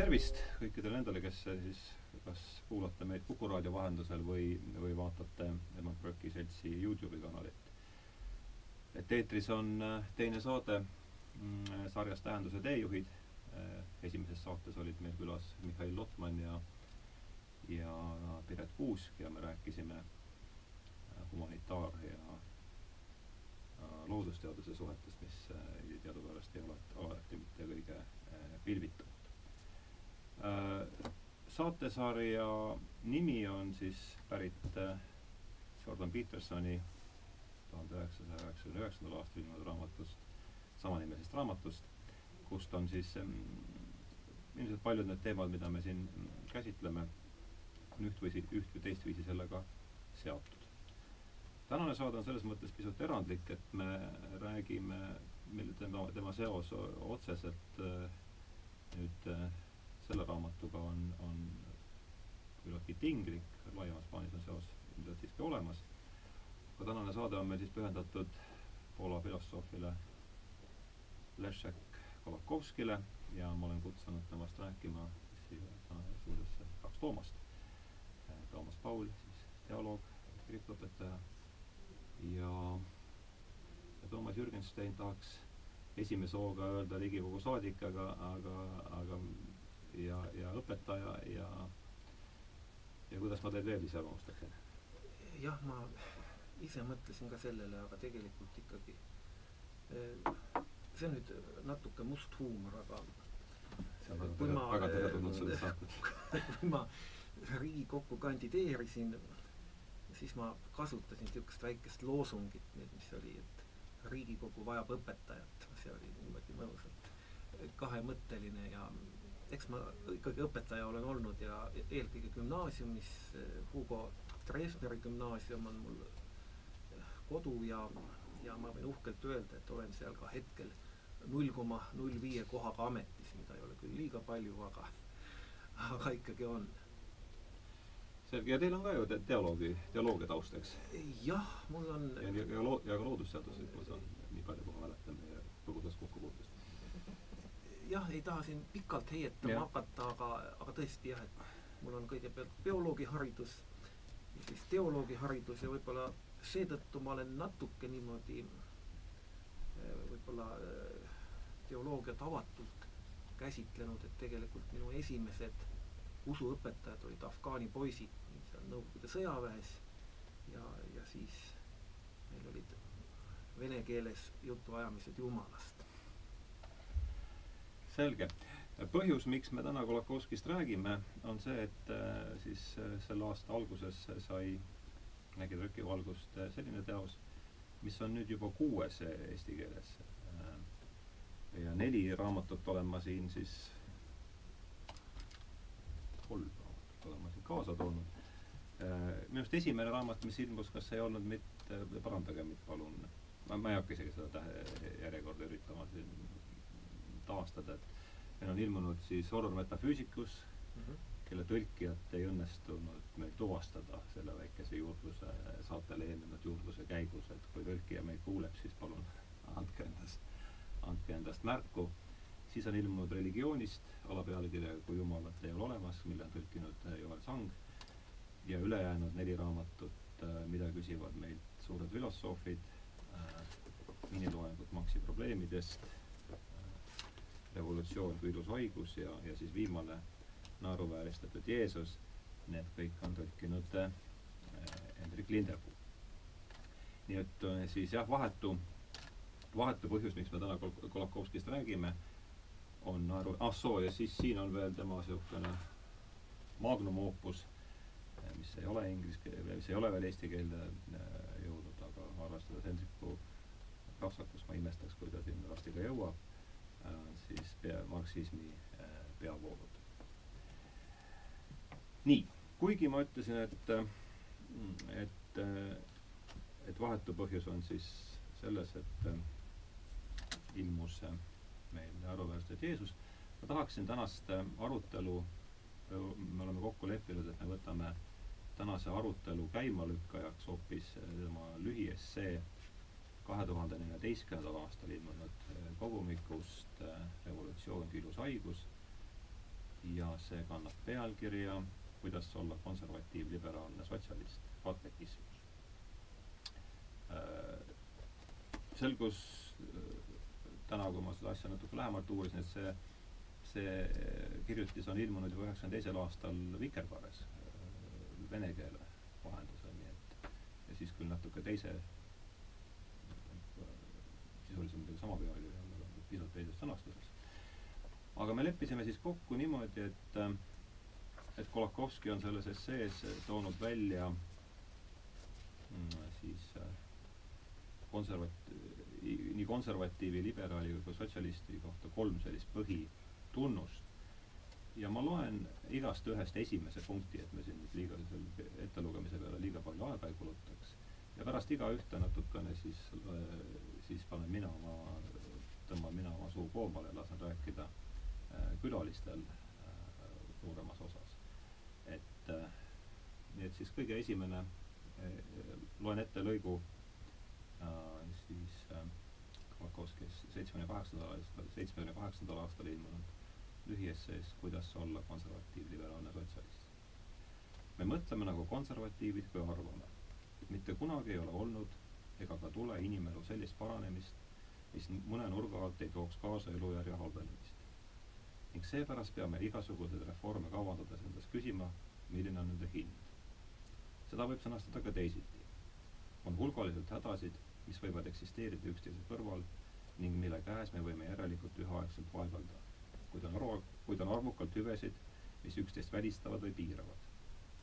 tervist kõikidele nendele, kes siis kas kuulate meid Kuku raadio vahendusel või, või vaatate Emad Brocki seltsi Youtube'i kanalit. et eetris on äh, teine saade mm, sarjas Tähenduse teejuhid. Äh, esimeses saates olid meil külas Mihhail Lotman ja, ja Piret Kuusk ja me rääkisime äh, humanitaar- ja loodusteaduse suhetest, mis teadupärast ei ole alati mitte kõige pilvitamad saatesarja nimi on siis pärit äh, Jordan Petersoni tuhande üheksasaja üheksakümne üheksandal aastal ilmunud raamatust, samanimelisest raamatust, kust on siis ähm, ilmselt paljud need teemad, mida me siin käsitleme, on üht või üht või teistviisi sellega seotud. tänane saade on selles mõttes pisut erandlik, et me räägime, mille tema, tema seos otseselt äh, nüüd äh, selle raamatuga on, on küllaltki tinglik, laiemas plaanis on seos ilmselt siiski olemas. aga tänane saade on meil siis pühendatud Poola filosoofile Leszek Kolakowskile ja ma olen kutsunud temast rääkima siia stuudiosse kaks Toomast. Toomas Paul, siis teoloog, kirikuõpetaja ja, ja Toomas Jürgenstein tahaks esimese hooga öelda Riigikogu saadik, aga, aga, aga ja, ja õpetaja ja ja kuidas ma teid veel iseloomustaksin? jah, ma ise mõtlesin ka sellele, aga tegelikult ikkagi see on nüüd natuke must huumor, aga väga, ma, kui ma Riigikokku kandideerisin, siis ma kasutasin niisugust väikest loosungit, mis oli, et Riigikogu vajab õpetajat, see oli niimoodi mõnusalt kahemõtteline ja eks ma ikkagi õpetaja olen olnud ja eelkõige gümnaasiumis, Hugo Treffneri gümnaasium on mul kodu ja, ja ma võin uhkelt öelda, et olen seal ka hetkel null koma null viie kohaga ametis, mida ei ole küll liiga palju, aga, aga ikkagi on. selge, ja teil on ka ju te teoloogi, teoloogia taust, eks? jah, mul on ja, ja, ja, ja ka loodusteaduslik, ma saan nii palju, kui ma mäletan meie põgusast kokkupuutest jah, ei taha siin pikalt heietama ja. hakata, aga, aga tõesti jah, et mul on kõigepealt bioloogiharidus ja siis teoloogiharidus ja võib-olla seetõttu ma olen natuke niimoodi eh, võib-olla eh, teoloogiat avatult käsitlenud, et tegelikult minu esimesed usuõpetajad olid afgaani poisid seal Nõukogude sõjaväes ja, ja siis meil olid vene keeles jutuajamised Jumalast selge. põhjus, miks me täna Kolakowskist räägime, on see, et äh, siis äh, selle aasta alguses sai, nägi trükivalgust äh, selline teos, mis on nüüd juba kuues eesti keeles. ja neli raamatut olen ma siin siis, kolm raamatut olen ma siin kaasa toonud. minu arust esimene raamat, mis ilmus, kas ei olnud mitte, parandage mind palun, ma, ma ei hakka isegi seda tähe järjekorda üritama siin taastada, et meil on ilmunud siis Horror Metaphysics mm, -hmm. kelle tõlkijat ei õnnestunud meil tuvastada selle väikese juurdluse, saatele eelnenud juurdluse käigus, et kui tõlkija meid kuuleb, siis palun andke endast, andke endast märku. siis on ilmunud Religioonist alapealkirjaga Kui Jumalat ei ole olemas, mille on tõlkinud Joel Sang ja ülejäänud neli raamatut, äh, mida küsivad meilt suured filosoofid, äh, miniloengud Marxi probleemidest revolutsioon kui ilus haigus ja, ja siis viimane naeruvääristatud Jeesus, need kõik on tõlkinud äh, Hendrik Lindepuu. nii et äh, siis jah, vahetu, vahetu põhjus, miks me täna Kol-, Kolakovskist räägime, on naeru, ah soo, ja siis siin on veel tema niisugune magnum opus, äh, mis ei ole inglise keele, mis ei ole veel eesti keelde jõudnud, aga arvestades Hendriku kapsakust ma imestaks, kui ta sinna varsti ka jõuab siis pea, marksismi äh, peavoolud. nii, kuigi ma ütlesin, et, äh, et, et vahetu põhjus on siis selles, et ilmus meil aruväärselt Jeesus, ma tahaksin tänast arutelu, me oleme kokku leppinud, et me võtame tänase arutelu käimalükkajaks hoopis tema lühiessee kahe tuhande neljateistkümnendal aastal ilmunud kogumikust Revolutsioon, küllus, haigus. ja see kannab pealkirja kuidas olla konservatiiv, liberaalne sotsialist, katekismus. Äh, selgus äh, täna, kui ma seda asja natuke lähemalt uurisin, et see, see kirjutis on ilmunud juba üheksakümne teisel aastal Vikerkaares äh, vene keele vahendusel, nii et ja siis küll natuke teise, sisuliselt muidugi sama pealkiri, aga pisut teises sõnastuses. aga me leppisime siis kokku niimoodi, et et Kolakowski on selles essees toonud välja mm, siis äh, konservat-, nii konservatiivi, liberaali kui sotsialisti kohta kolm sellist põhitunnust. ja ma loen igast ühest esimese punkti, et me siin nüüd liiga selle ettelugemise peale liiga palju aega ei kulutaks. ja pärast igaühte natukene siis, äh, siis panen mina oma, tõmban mina oma suu koomale lasen rääkida äh, külalistel suuremas osas et äh, nii et siis kõige esimene äh, loen ette lõigu äh, siis Kolakowskis seitsmekümne kaheksandal aastal, seitsmekümne kaheksandal aastal ilmunud lühiessees Kuidas olla konservatiiv, liberaalne sotsialist. me mõtleme nagu konservatiivid, kui arvame, et mitte kunagi ei ole olnud ega ka tule inimelu sellist paranemist, mis mõne nurga alt ei tooks kaasa elujärje halvenemist ning seepärast peame igasuguseid reforme kavandades endast küsima, milline on nende hind. seda võib sõnastada ka teisiti. on hulgaliselt hädasid, mis võivad eksisteerida üksteise kõrval ning mille käes me võime järelikult üheaegselt vaevelda. kuid on arvu, kuid on arvukalt hüvesid, mis üksteist välistavad või piiravad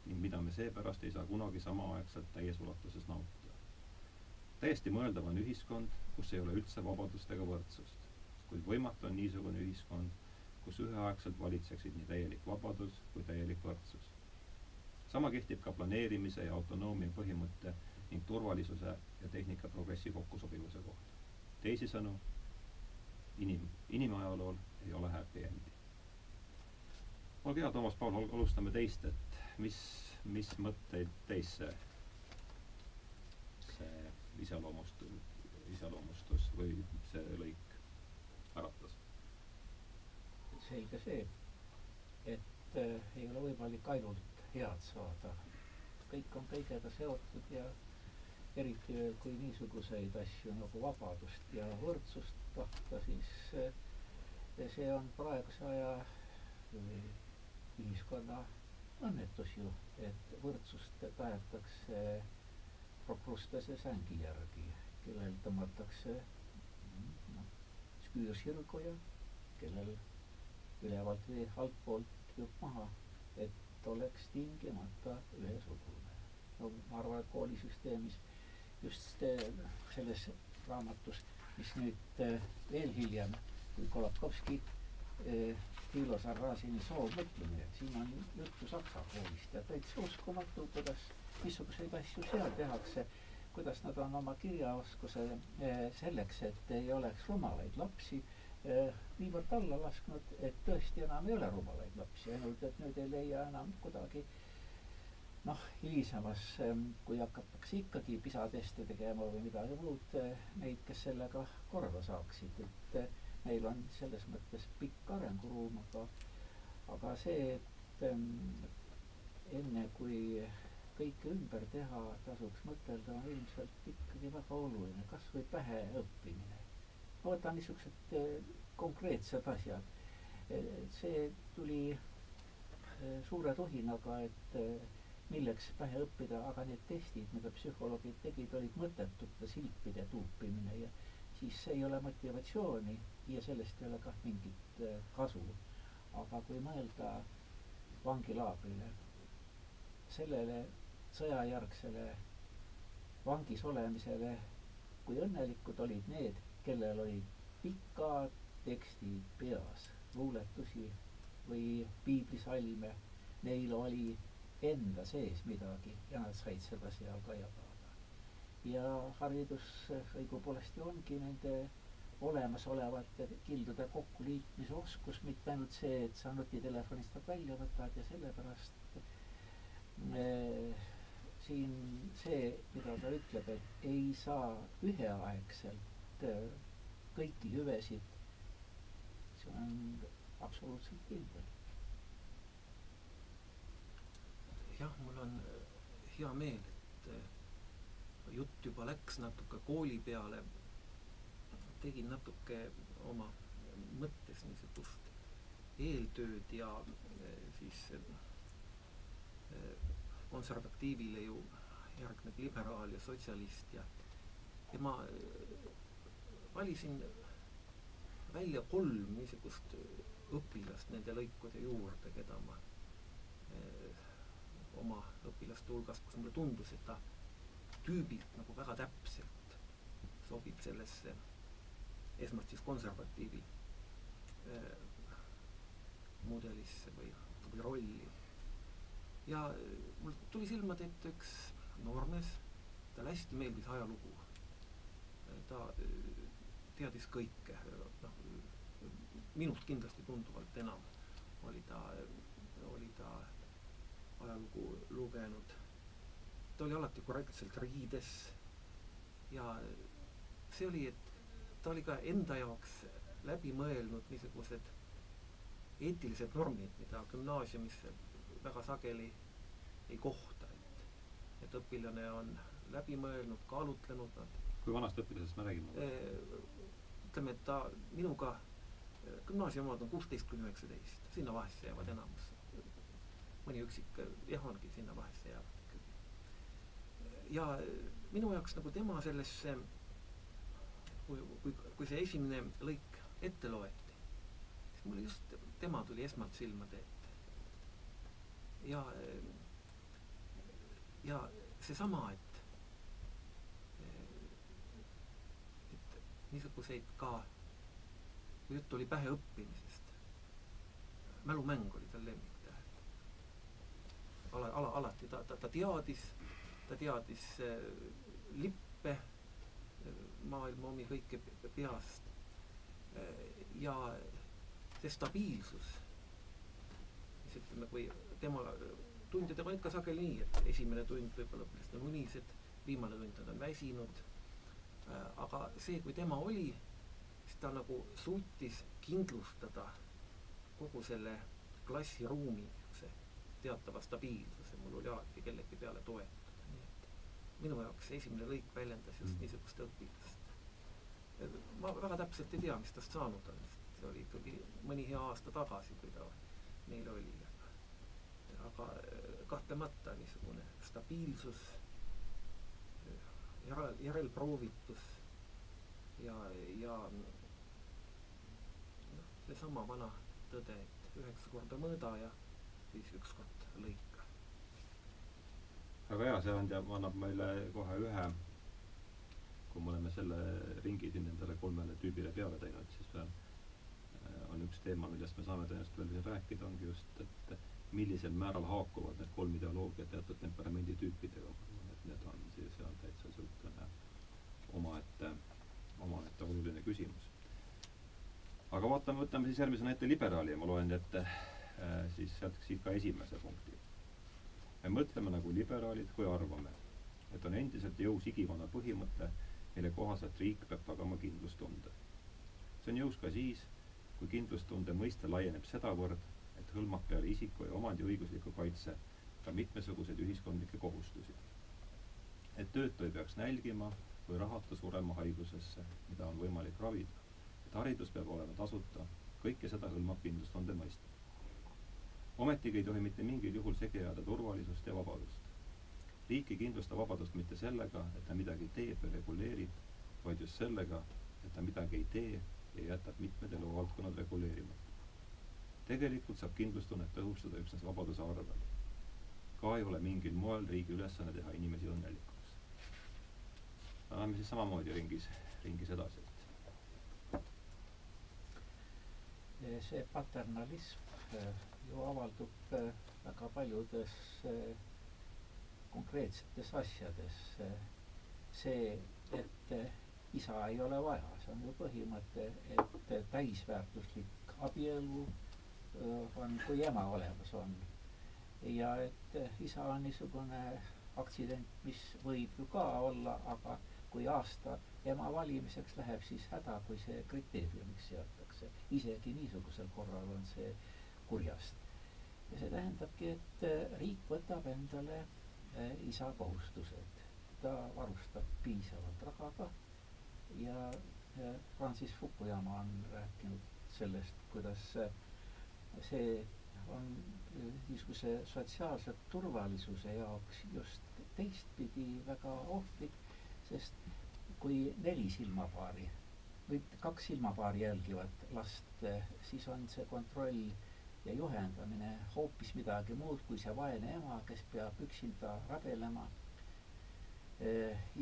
ning mida me seepärast ei saa kunagi samaaegselt täies ulatuses nautida. Täiesti mõeldav on ühiskond, kus ei ole üldse vabadust ega võrdsust, kuid võimatu on niisugune ühiskond, kus üheaegselt valitseksid nii täielik vabadus kui täielik võrdsus. sama kehtib ka planeerimise ja autonoomia põhimõtte ning turvalisuse ja tehnika progressi kokkusobivuse kohta. teisisõnu, inim-, inimajalool ei ole happy endi. olge hea, Toomas Paul, alustame teist, et mis, mis mõtteid teis see, see iseloomustus, iseloomustus või see lõik äratas? selge see, et äh, ei ole võimalik ainult head saada. kõik on kõigega seotud ja eriti veel, kui niisuguseid asju nagu vabadust ja võrdsust tahta, siis äh, see on praeguse aja ühiskonna õnnetus ju, et võrdsust tahetakse prokrustase sängi järgi, kellel tõmmatakse noh, sküürsirgu ja kellel ülevalt või altpoolt jupp maha, et oleks tingimata ühesugune. no ma arvan, et koolisüsteemis just selles raamatus, mis nüüd eh, veel hiljem, kui Kolakowski Thilo Sarrazini soovmõtlemine, siin on juttu Saksa koolist ja täitsa uskumatu, kuidas niisuguseid asju seal tehakse, kuidas nad on oma kirjaoskuse eh, selleks, et ei oleks rumalaid lapsi Eh, niivõrd alla lasknud, et tõesti enam ei ole rumalaid lapsi, ainult et nüüd ei leia enam kuidagi noh, hilisemas, ehm, kui hakatakse ikkagi PISA teste tegema või midagi muud, eh, neid, kes sellega korda saaksid, et eh, meil on selles mõttes pikk arenguruum, aga aga see, et enne kui kõike ümber teha, tasuks mõtelda, on ilmselt ikkagi väga oluline, kas või pähe õppimine ma võtan niisugused eh, konkreetsed asjad. Eh, see tuli eh, suure tuhinaga, et milleks pähe õppida, aga need testid, mida psühholoogid tegid, olid mõttetute silpide tuupimine ja siis ei ole motivatsiooni ja sellest ei ole kah mingit kasu. aga kui mõelda vangilaagrile, sellele sõjajärgsele vangis olemisele, kui õnnelikud olid need, kellel olid pikad tekstid peas, luuletusi või piiblisalme, neil oli enda sees midagi ja nad said seda seal ka jagada. ja haridus õigupoolest ju ongi nende olemasolevate kildude kokkuliitmise oskus, mitte ainult see, et sa nutitelefonist nad välja võtad ja sellepärast äh, siin see, mida ta ütleb, et ei saa üheaegselt Äh, kõiki hüvesid, see on absoluutselt kindel. jah, mul on äh, hea meel, et äh, jutt juba läks natuke kooli peale. tegin natuke oma mõttes niisugust eeltööd ja siis konservatiivile ju järgneb liberaal ja sotsialist ja, ja ma valisin välja kolm niisugust õpilast nende lõikude juurde, keda ma eh, oma õpilaste hulgas, kus mulle tundus, et ta tüübilt nagu väga täpselt sobib sellesse esmalt siis konservatiivi mudelisse või, või rolli. Ja mul tuli silmade ette üks noormees, talle hästi meeldis ajalugu. ta eh, teadis kõike, noh, minust kindlasti tunduvalt enam oli ta, oli ta ajalugu lugenud. ta oli alati korrektselt riides ja see oli, et ta oli ka enda jaoks läbi mõelnud niisugused eetilised normid, mida gümnaasiumis väga sageli ei kohta, et, et õpilane on läbi mõelnud, kaalutlenud nad. kui vanast õpilasest me räägime? ütleme, et ta minuga gümnaasiumi omad on kuusteist kuni üheksateist, sinna vahesse jäävad enamus. mõni üksik jah, ongi sinna vahesse jäävad ikkagi. ja minu jaoks nagu tema sellesse, kui, kui, kui see esimene lõik ette loeti, siis mulle just tema tuli esmalt silmade ette. Ja, ja seesama, et, et niisuguseid ka kui jutt oli pähe õppimisest, mälumäng oli tal lemmiktäht. ala, ala, alati ta, ta, ta teadis, ta teadis äh, lippe äh,, maailma omi kõike peast äh, ja see stabiilsus, mis ütleme, kui tema tundidega on ikka sageli nii, et esimene tund võib-olla õpilased on unised, viimane tund nad on väsinud äh,, aga see, kui tema oli siis ta nagu suutis kindlustada kogu selle klassiruumi niisuguse teatava stabiilsuse, mul oli alati kellegi peale toetuda, nii et minu jaoks esimene lõik väljendas just mm. niisugust õpilast. ma väga täpselt ei tea, mis tast saanud on, see oli ikkagi mõni hea aasta tagasi, kui ta meil oli, aga aga kahtlemata niisugune stabiilsus, järel, järelproovitus ja, ja seesama vana tõde, et üheksa korda mõõda ja siis üks kord lõika. väga hea, see on, annab meile kohe ühe, kui me oleme selle ringi siin endale kolmele tüübile peale teinud, siis äh, on üks teema, millest me saame tõenäoliselt veel rääkida, ongi just, et millisel määral haakuvad need kolm ideoloogiat teatud temperamenditüüpidega. et need on siis, on täitsa niisugune omaette, omaette oluline küsimus aga vaatame, võtame siis järgmisena ette liberaali ja ma loen ette äh, siis sealt siit ka esimese punkti. me mõtleme nagu liberaalid, kui arvame, et on endiselt jõus igivana põhimõte, mille kohaselt riik peab tagama kindlustunde. see on jõus ka siis, kui kindlustunde mõiste laieneb sedavõrd, et hõlmab peale isiku ja omandiõigusliku kaitse ka mitmesuguseid ühiskondlikke kohustusi. et töötu ei peaks nälgima või rahata surema haigusesse, mida on võimalik ravida et haridus peab olema tasuta, kõike seda hõlmab kindlustunde mõiste. ometigi ei tohi mitte mingil juhul segi ajada turvalisust ja vabadust. riik ei kindlusta vabadust mitte sellega, et ta midagi teeb ja reguleerib, vaid just sellega, et ta midagi ei tee ja jätab mitmed eluvaldkonnad reguleerimata. Tegelikult saab kindlustunnet tõhustada üksnes vabaduse arvel. ka ei ole mingil moel riigi ülesanne teha inimesi õnnelikuks. Läheme siis samamoodi ringis, ringis edasi see paternalism äh, ju avaldub äh, väga paljudes äh, konkreetsetes asjades. see, et isa ei ole vaja, see on ju põhimõte, et täisväärtuslik abielu on, kui ema olemas on. ja et isa on niisugune aktsident, mis võib ju ka olla, aga kui aasta ema valimiseks läheb, siis häda, kui see kriteeriumiks seatakse isegi niisugusel korral on see kurjast. ja see tähendabki, et äh, riik võtab endale äh, isa kohustused. ta varustab piisavalt rahaga ja Francis Fukuyama on rääkinud sellest, kuidas see on niisuguse sotsiaalse turvalisuse jaoks just teistpidi väga ohtlik, sest kui neli silmapaari või kaks silmapaari jälgivad last, siis on see kontroll ja juhendamine hoopis midagi muud kui see vaene ema, kes peab üksinda rabelema.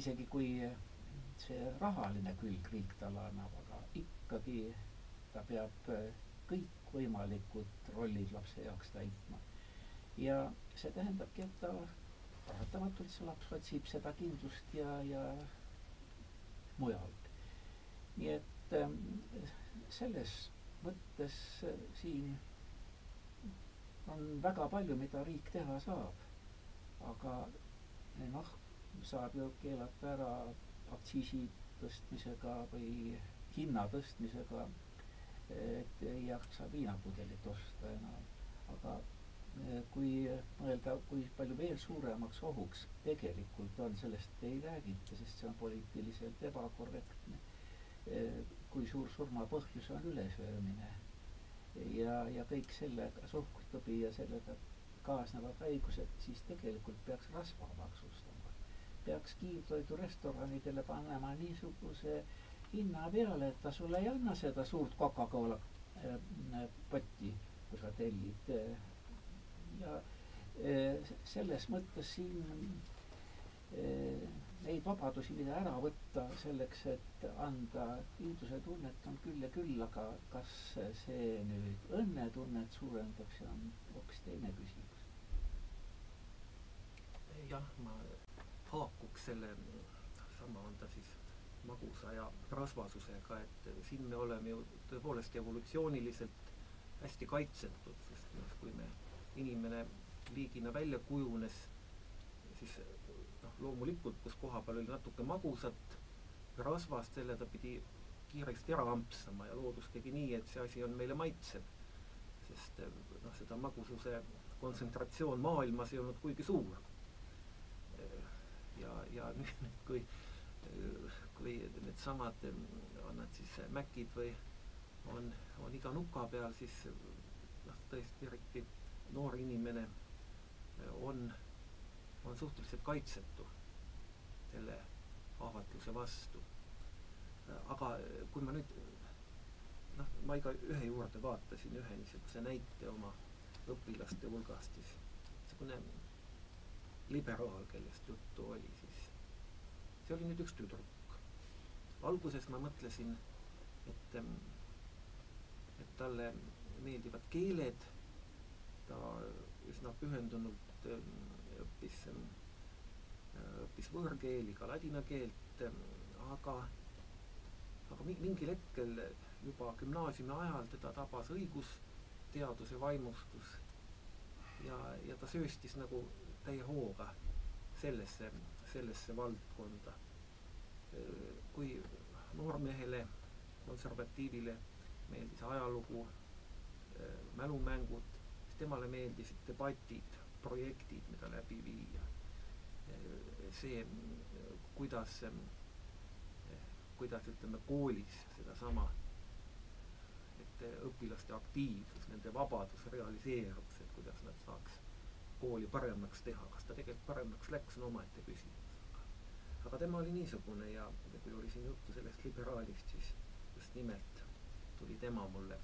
isegi kui see rahaline külg riik talle annab, aga ikkagi ta peab kõikvõimalikud rollid lapse jaoks täitma. ja see tähendabki, et ta paratamatult see laps otsib seda kindlust ja, ja mujalt nii et ähm, selles mõttes äh, siin on väga palju, mida riik teha saab. aga eh, noh, saab ju keelata ära aktsiisi tõstmisega või hinna tõstmisega, et ei jaksa viinapudelit osta enam. aga eh, kui mõelda, kui palju veel suuremaks ohuks tegelikult on, sellest ei räägita, sest see on poliitiliselt ebakorrektne kui suur surma põhjus on ülesöömine. ja, ja kõik sellega suhkrubi ja sellega kaasnevad haigused, siis tegelikult peaks rasva maksustama. peaks kiirtoidurestoranidele panema niisuguse hinna peale, et ta sulle ei anna seda suurt Coca-Cola äh, potti, kui sa tellid. ja äh, selles mõttes siin neid vabadusi, mida ära võtta selleks, et anda kindlusetunnet, on küll ja küll, aga kas see nüüd õnnetunnet suurendab, see on hoopis teine küsimus. jah, ma haakuks selle, sama on ta siis magusa ja rasvasusega, et siin me oleme ju tõepoolest evolutsiooniliselt hästi kaitsetud, sest noh, kui me, inimene liigina välja kujunes, siis loomulikult, kus koha peal oli natuke magusat rasvast, selle ta pidi kiiresti ära ampsama ja loodus tegi nii, et see asi on meile maitsev. sest noh, seda magususe kontsentratsioon maailmas ei olnud kuigi suur. ja, ja nüüd, kui, kui needsamad, on nad siis Mäkid või on, on iga nuka peal, siis noh, tõesti eriti noor inimene on on suhteliselt kaitsetu selle ahvatluse vastu. aga kui ma nüüd noh, ma iga ühe juurde vaatasin ühe niisuguse näite oma õpilaste hulgast, siis niisugune liberaal, kellest juttu oli, siis see oli nüüd üks tüdruk. Alguses ma mõtlesin, et, et talle meeldivad keeled, ta üsna pühendunult õppis, õppis võõrkeeli, ka ladina keelt, aga, aga mingil hetkel juba gümnaasiumi ajal teda tabas õigusteaduse vaimustus ja, ja ta sööstis nagu täie hooga sellesse, sellesse valdkonda. Kui noormehele, konservatiivile meeldis ajalugu, mälumängud, siis temale meeldisid debatid projektid, mida läbi viia. see, kuidas, kuidas ütleme koolis sedasama, et õpilaste aktiivsus, nende vabadus realiseeruks, et kuidas nad saaks kooli paremaks teha, kas ta tegelikult paremaks läks, on omaette küsimus. Aga tema oli niisugune ja kui oli siin juttu sellest liberaalist, siis just nimelt tuli tema mulle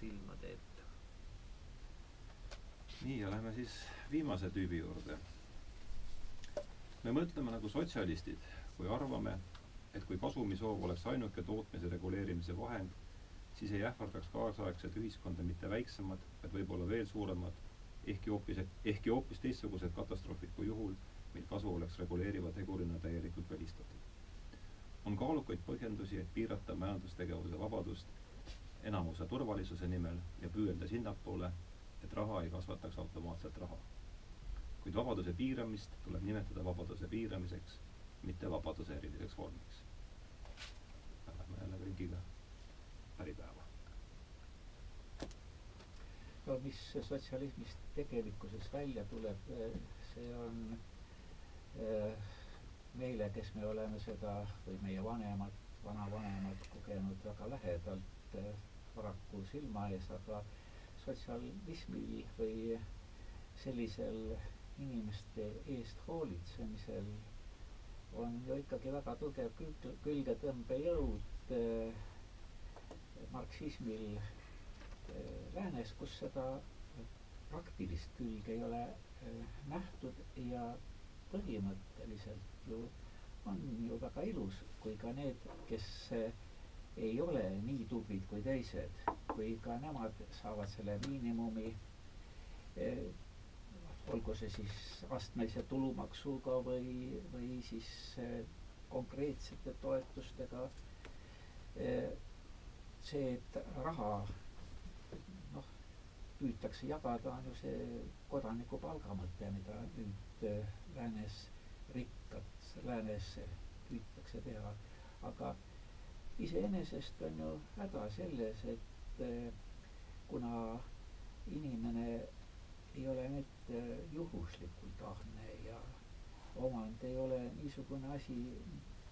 silmade ette nii, ja lähme siis viimase tüübi juurde. me mõtleme nagu sotsialistid, kui arvame, et kui kasumisoov oleks ainuke tootmise reguleerimise vahend, siis ei ähvardaks kaasaegset ühiskonda mitte väiksemad, vaid võib-olla veel suuremad, ehkki hoopis, ehkki hoopis teistsugused katastroofid kui juhul, mil kasu oleks reguleeriva tegurina täielikult välistatud. on kaalukaid põhjendusi, et piirata majandustegevuse vabadust enamuse turvalisuse nimel ja püüelda sinnapoole, et raha ei kasvataks automaatselt raha. kuid vabaduse piiramist tuleb nimetada vabaduse piiramiseks, mitte vabaduse eriliseks vormiks. Lähme jälle ringiga päripäeva. no mis sotsialismist tegelikkuses välja tuleb, see on kes me oleme seda või meie vanemad, vanavanemad kogenud väga lähedalt paraku silma ees, aga sotsialismil või sellisel inimeste eest hoolitsemisel on ju ikkagi väga tugev külg, külgetõmbejõud äh, marksismil äh, läänes, kus seda praktilist külge ei ole äh, nähtud ja põhimõtteliselt ju on ju väga ilus, kui ka need, kes ei ole nii tublid kui teised, kui ka nemad saavad selle miinimumi eh, olgu see siis astmelise tulumaksuga või, või siis eh, konkreetsete toetustega eh,. see, et raha noh, püütakse jagada, on ju see kodanikupalga mõte, mida nüüd läänes läänes püütakse teha, aga iseenesest on ju häda selles, et eh, kuna inimene ei ole nüüd eh, juhuslikult ahne ja omand ei ole niisugune asi,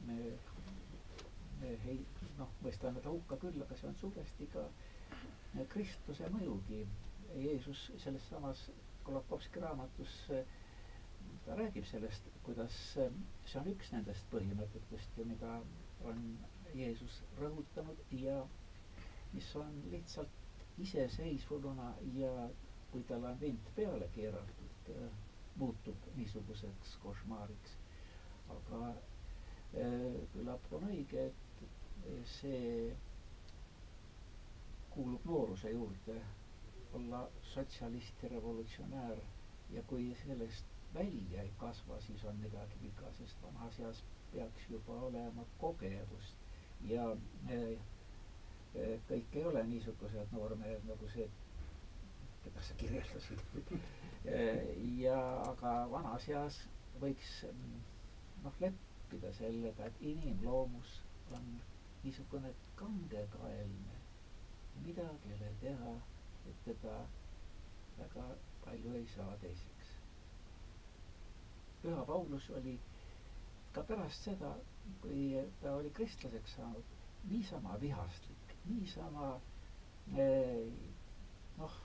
me, me ei noh, mõistame ta hukka küll, aga see on suuresti ka Kristuse mõjugi. Jeesus selles samas Kolokovski raamatus ta räägib sellest, kuidas see on üks nendest põhimõtetest ja mida on Jeesus rõhutanud ja mis on lihtsalt iseseisvuna ja kui talle on vint peale keeratud, äh, muutub niisuguseks košmaariks. aga äh, küllap on õige, et see kuulub nooruse juurde, olla sotsialist ja revolutsionäär ja kui sellest välja ei kasva, siis on midagi viga, sest vanas eas peaks juba olema kogemust ja äh, kõik ei ole niisugused noormehed nagu see, keda sa kirjeldasid. Ja aga vanas eas võiks noh, leppida sellega, et inimloomus on niisugune kangekaelne, midagi ei ole teha, et teda väga palju ei saa teiseks. Püha Paulus oli ka pärast seda, kui ta oli kristlaseks saanud, niisama vihastlik, niisama eh, noh,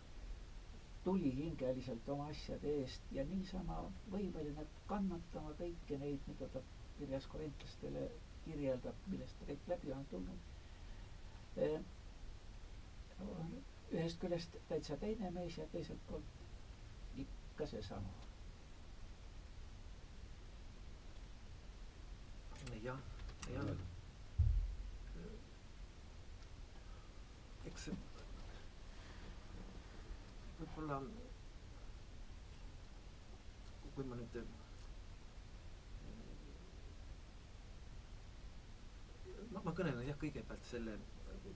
tulihingeliselt oma asjade eest ja niisama võimeline kannatama kõiki neid, mida ta kirjas korintlastele kirjeldab, millest ta kõik läbi on tulnud eh,. ühest küljest täitsa teine mees ja teiselt poolt ikka seesama jah, jah. eks võib-olla, kui ma nüüd ma, ma kõnelen jah, kõigepealt selle,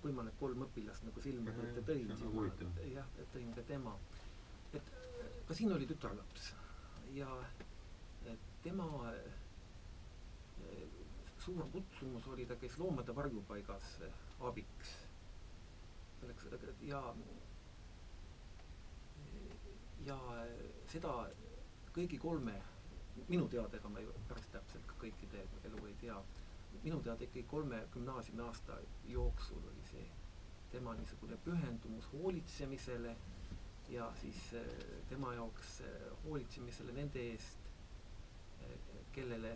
kui ma need kolm õpilast nagu silma ette tõin, siis ma jah, tõin ka tema. et ka siin oli tütarlaps ja tema suur kutsumus oli, ta käis loomade varjupaigas abiks. selleks ja, ja seda kõigi kolme, minu teada, ega ma ju päris täpselt ka kõikide elu ei tea, minu teada ikkagi kolme gümnaasiumi aasta jooksul oli see tema niisugune pühendumus hoolitsemisele ja siis tema jaoks hoolitsemisele nende eest, kellele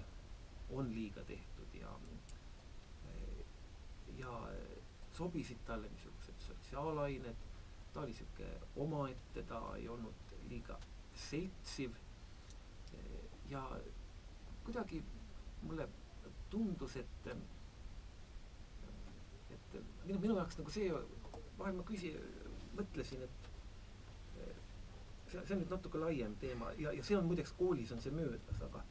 on liiga tehtud ja ja sobisid talle niisugused sotsiaalained, ta oli niisugune omaette, ta ei olnud liiga seltsiv. Ja kuidagi mulle tundus, et et minu, minu jaoks nagu see, vahel ma küsi-, mõtlesin, et see, see on nüüd natuke laiem teema ja, ja see on muideks koolis on see möödas, aga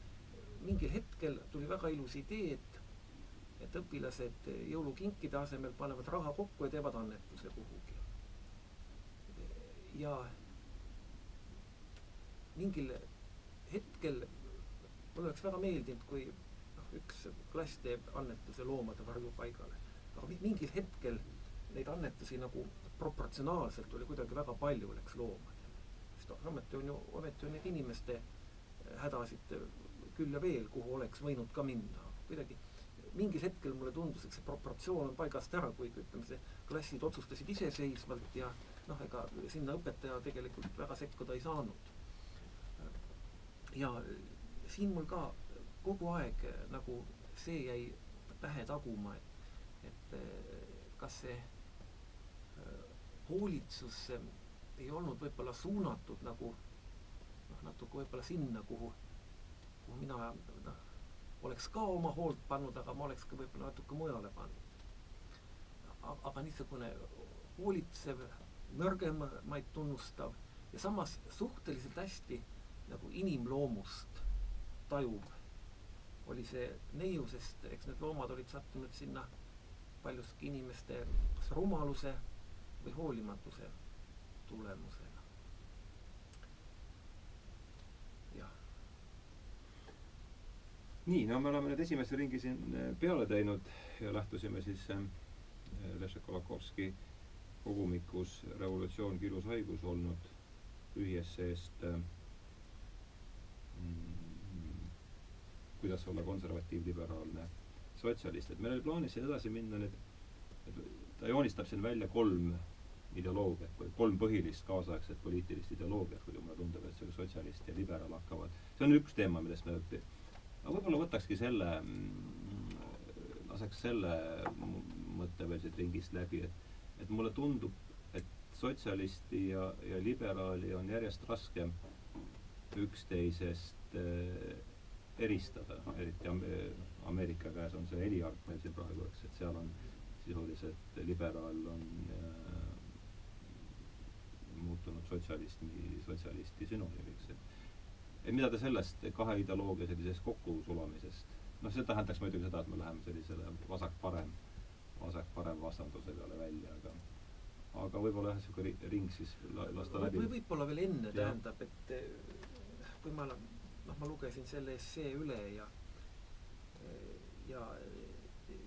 mingil hetkel tuli väga ilus idee, et, et õpilased jõulukinkide asemel panevad raha kokku ja teevad annetuse kuhugi. ja mingil hetkel mulle oleks väga meeldinud, kui noh, üks klass teeb annetuse loomade varjupaigale, aga mingil hetkel neid annetusi nagu proportsionaalselt oli kuidagi väga palju, läks loomadele. sest ometi on ju, ometi on neid inimeste hädasid küll ja veel, kuhu oleks võinud ka minna. kuidagi mingil hetkel mulle tundus, et see proportsioon on paigast ära, kuigi ütleme, see klassid otsustasid iseseisvalt ja noh, ega sinna õpetaja tegelikult väga sekkuda ei saanud. ja siin mul ka kogu aeg nagu see jäi pähe taguma, et, et kas see hoolitsus ei olnud võib-olla suunatud nagu noh, natuke võib-olla sinna, kuhu mina noh, oleks ka oma hoolt pannud, aga ma oleks ka võib-olla natuke mujale pannud. aga niisugune hoolitsev, nõrgemaid tunnustav ja samas suhteliselt hästi nagu inimloomust tajuv oli see neiu, sest eks need loomad olid sattunud sinna paljuski inimeste kas rumaluse või hoolimatuse tulemusena. jah. Nii, no me oleme nüüd esimese ringi siin äh, peale teinud ja lähtusime siis äh, Leszek Kolakovski kogumikus Revolutsioon, kilus haigus olnud lühiesseest äh, mm, kuidas olla konservatiivliberaalne sotsialist, et meil oli plaanis siin edasi minna nüüd, ta joonistab siin välja kolm ideoloogiat või kolm põhilist kaasaegset poliitilist ideoloogiat, kuigi mulle tundub, et see sotsialist ja liberaal hakkavad, see on üks teema, millest me õpi-, aga võib-olla võtakski selle, mm, laseks selle mõtte veel siit ringist läbi, et et mulle tundub, et sotsialisti ja, ja liberaali on järjest raskem üksteisest äh, eristada, eriti Ameerika käes on see heliark meil siin praegu, eks, et seal on sisuliselt liberaal on äh, muutunud sotsialismi, sotsialisti sünonüümiks, et et mida te sellest kahe ideoloogia sellisest kokkusulamisest, noh, see tähendaks muidugi seda, et me läheme sellisele vasak-parem, vasak-parem vastanduse peale välja, aga aga võib-olla jah, niisugune ring siis la, lasta läbi. või võib-olla veel enne, tähendab, et eh, kui ma noh, ma lugesin selle essee üle ja ja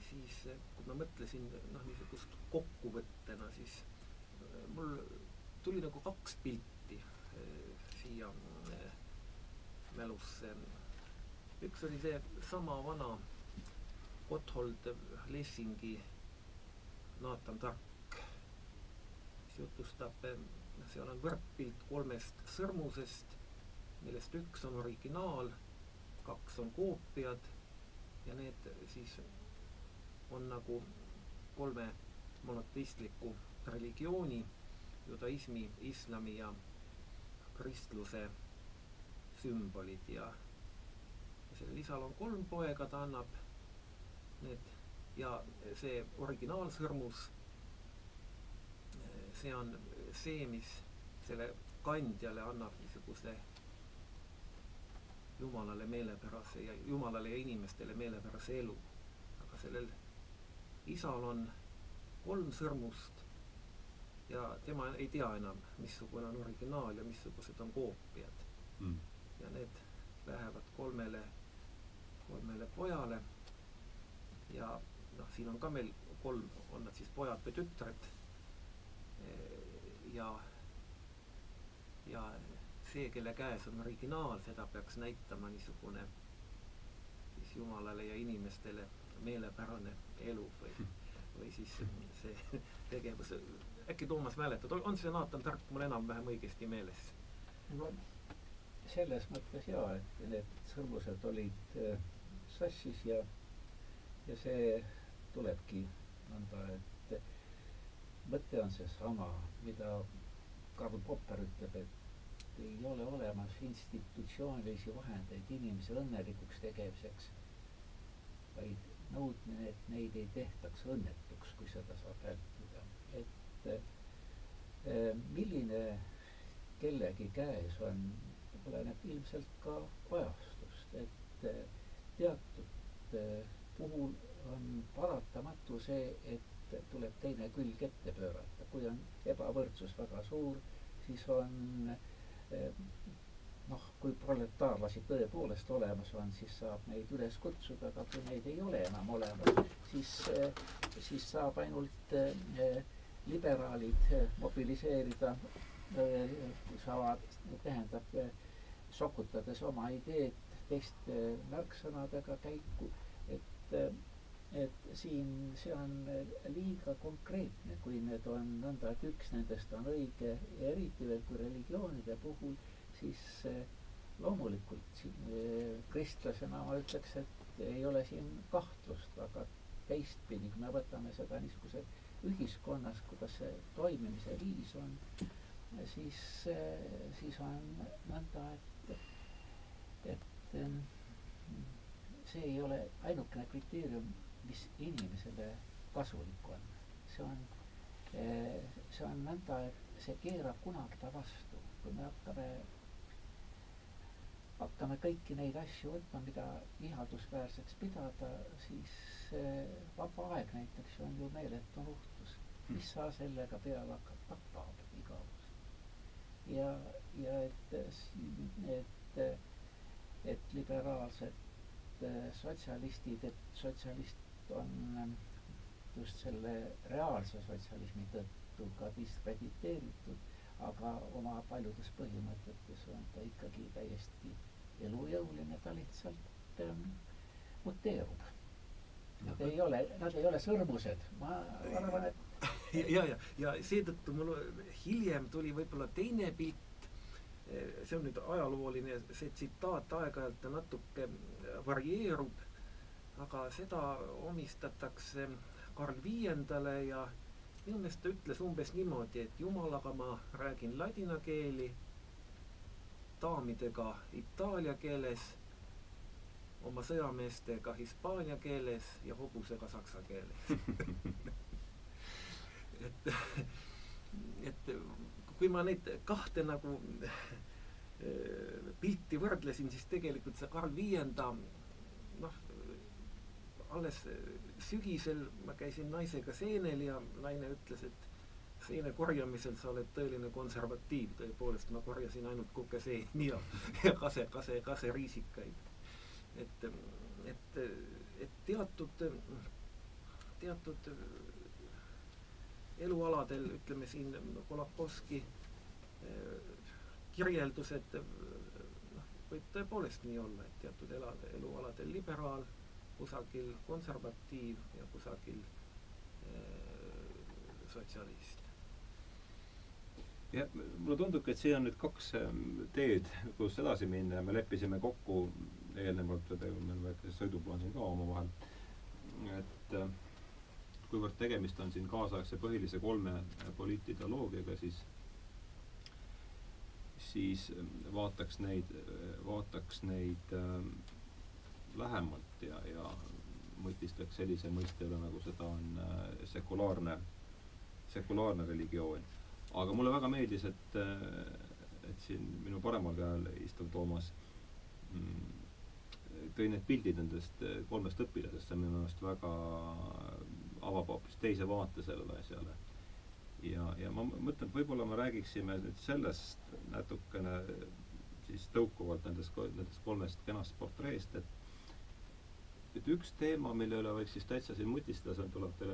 siis kui ma mõtlesin noh, niisugust kokkuvõttena, siis mul tuli nagu kaks pilti siia mälusse. üks oli see sama vana Gotthold Lessingi Naatan Tark, mis jutustab, seal on võrdpilt kolmest sõrmusest, millest üks on originaal, kaks on koopiad ja need siis on nagu kolme monoteistliku religiooni judaismi, islami ja kristluse sümbolid ja, ja sellel isal on kolm poega, ta annab need ja see originaalsõrmus, see on see, mis selle kandjale annab niisuguse jumalale meelepärase ja jumalale ja inimestele meelepärase elu. aga sellel isal on kolm sõrmust ja tema ei tea enam, missugune on originaal ja missugused on koopiad mm.. Ja need lähevad kolmele, kolmele pojale ja noh, siin on ka meil kolm, on nad siis pojad või tütred. ja, ja see, kelle käes on originaal, seda peaks näitama niisugune siis jumalale ja inimestele meelepärane elu või, või siis see tegevus äkki Toomas mäletad, on see Naatan Tark mul enam-vähem õigesti meeles? Selles mõttes jaa, et need sõrmused olid äh, sassis ja, ja see tulebki nõnda, et mõte on seesama, mida Karl Popper ütleb, et ei ole olemas institutsioonilisi vahendeid inimese õnnelikuks tegemiseks, vaid nõudmine, et neid ei tehtaks õnnetuks, kui seda saab vältida. et eh, milline kellegi käes on, oleneb ilmselt ka ajastust, et eh, teatud eh, puhul on paratamatu see, et tuleb teine külg ette pöörata, kui on ebavõrdsus väga suur, siis on noh, kui proletaarlasi tõepoolest olemas on, siis saab neid üles kutsuda, aga kui neid ei ole enam olemas, siis, siis saab ainult liberaalid mobiliseerida, saavad, tähendab, sokutades oma ideed teiste märksõnadega käiku, et et siin see on liiga konkreetne, kui need on nõnda, et üks nendest on õige ja eriti veel kui religioonide puhul siis eh, loomulikult eh, kristlasena ma ütleks, et ei ole siin kahtlust, aga teistpidi, kui me võtame seda niisuguse ühiskonnas, kuidas see toimimise viis on, siis, eh, siis on nõnda, et, et see ei ole ainukene kriteerium, mis inimesele kasulik on. see on, see on nõnda, et see keerab kunagi ta vastu, kui me hakkame hakkame kõiki neid asju võtma, mida ihaldusväärseks pidada, siis vaba aeg näiteks on ju meeletu nuhtlus. mis sa sellega peale hakkad, tapab igavus. ja, ja et, et, et liberaalsed sotsialistid, et sotsialist on just selle reaalse sotsialismi tõttu ka diskrediteeritud, aga oma paljudes põhimõtetes on ta ikkagi täiesti elujõuline, ta lihtsalt ähm, muteerub. Nad ei ole, nad ei ole sõrmused, ma arvan, et ja, ja, ja seetõttu mul hiljem tuli võib-olla teine pilt, see on nüüd ajalooline, see tsitaat aeg-ajalt natuke varieerub, aga seda omistatakse Karl Viiendale ja minu meelest ta ütles umbes niimoodi, et jumalaga ma räägin ladina keeli daamidega itaalia keeles, oma sõjameestega hispaania keeles ja hobusega saksa keeles. Et, et kui ma neid kahte nagu pilti võrdlesin, siis tegelikult see Karl Viienda noh, alles sügisel ma käisin naisega seenel ja naine ütles, et seene korjamisel sa oled tõeline konservatiiv, tõepoolest ma korjasin ainult kukeseeni ja, ja kase, kase, kaseriisikaid. et, et, et teatud, teatud elualadel, ütleme siin Kolakowski kirjeldused, noh, võib tõepoolest nii olla, et teatud ela, elualadel liberaal, kusagil konservatiiv ja kusagil sotsialist. Jah, mulle tundubki, et siin on nüüd kaks teed, kus edasi minna ja me leppisime kokku eelnevalt, meil on väike sõiduplaan siin ka omavahel, et äh, kuivõrd tegemist on siin kaasaegse põhilise kolme poliitideoloogiaga, siis siis ähm, vaataks neid, vaataks neid äh, lähemalt ja, ja mõtistaks sellise mõiste üle, nagu seda on äh, sekulaarne, sekulaarne religioon. Aga mulle väga meeldis, et, et siin minu paremal käel istuv Toomas mm, tõi need pildid nendest kolmest õpilasest, see minu meelest väga avab hoopis teise vaate sellele asjale. ja, ja ma mõtlen, et võib-olla me räägiksime nüüd sellest natukene siis tõukuvalt nendest, nendest kolmest kenast portreest, et et üks teema, mille üle võiks siis täitsa siin mutistada, see tuleb teile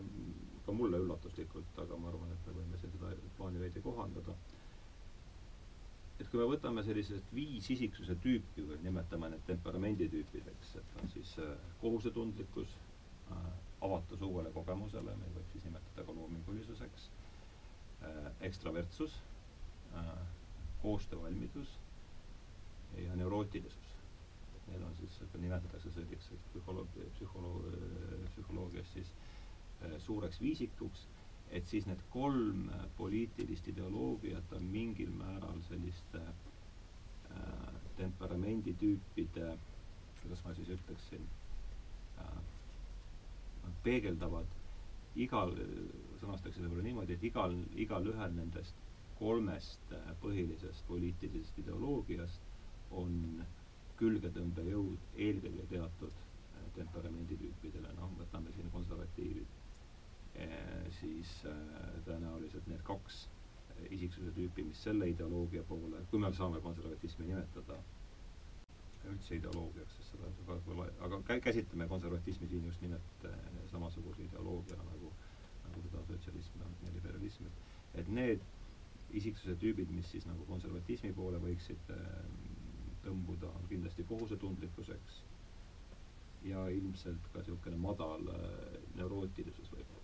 ka mulle üllatuslikult, aga ma arvan, et me võime seda plaani veidi kohandada. et kui me võtame sellised viis isiksuse tüüpi või nimetame need temperamentitüüpideks, et on siis äh, kohusetundlikkus äh,, avatus uuele kogemusele, meil võib siis nimetada ka loomingulisuseks äh,, ekstravertsus äh,, koostöövalmidus ja neurootilisus. Need on siis, nimetatakse selliseks psühholoog-, psühholoog-, psühholoogias siis äh, Äh, suureks viisikuks, et siis need kolm äh, poliitilist ideoloogiat on mingil määral selliste äh, temperamentitüüpide, kuidas ma siis ütleksin äh,, peegeldavad igal, sõnastaksin võib-olla niimoodi, et igal, igalühel nendest kolmest äh, põhilisest poliitilisest ideoloogiast on külgetõmbejõud eelkõige teatud temperamenditüüpidele, noh, võtame siin konservatiivid. Eh, siis tõenäoliselt need kaks isiksuse tüüpi, mis selle ideoloogia poole, kui me saame konservatismi nimetada üldse ideoloogiaks, sest seda võib-olla, aga kä-, käsitleme konservatismi siin just nimelt äh, samasuguse ideoloogiana nagu, nagu seda sotsialism ja liberalism, et et need isiksuse tüübid, mis siis nagu konservatismi poole võiksid äh, tõmbuda, on kindlasti kohusetundlikkuseks ja ilmselt ka niisugune madal äh, neurootilisus võib-olla.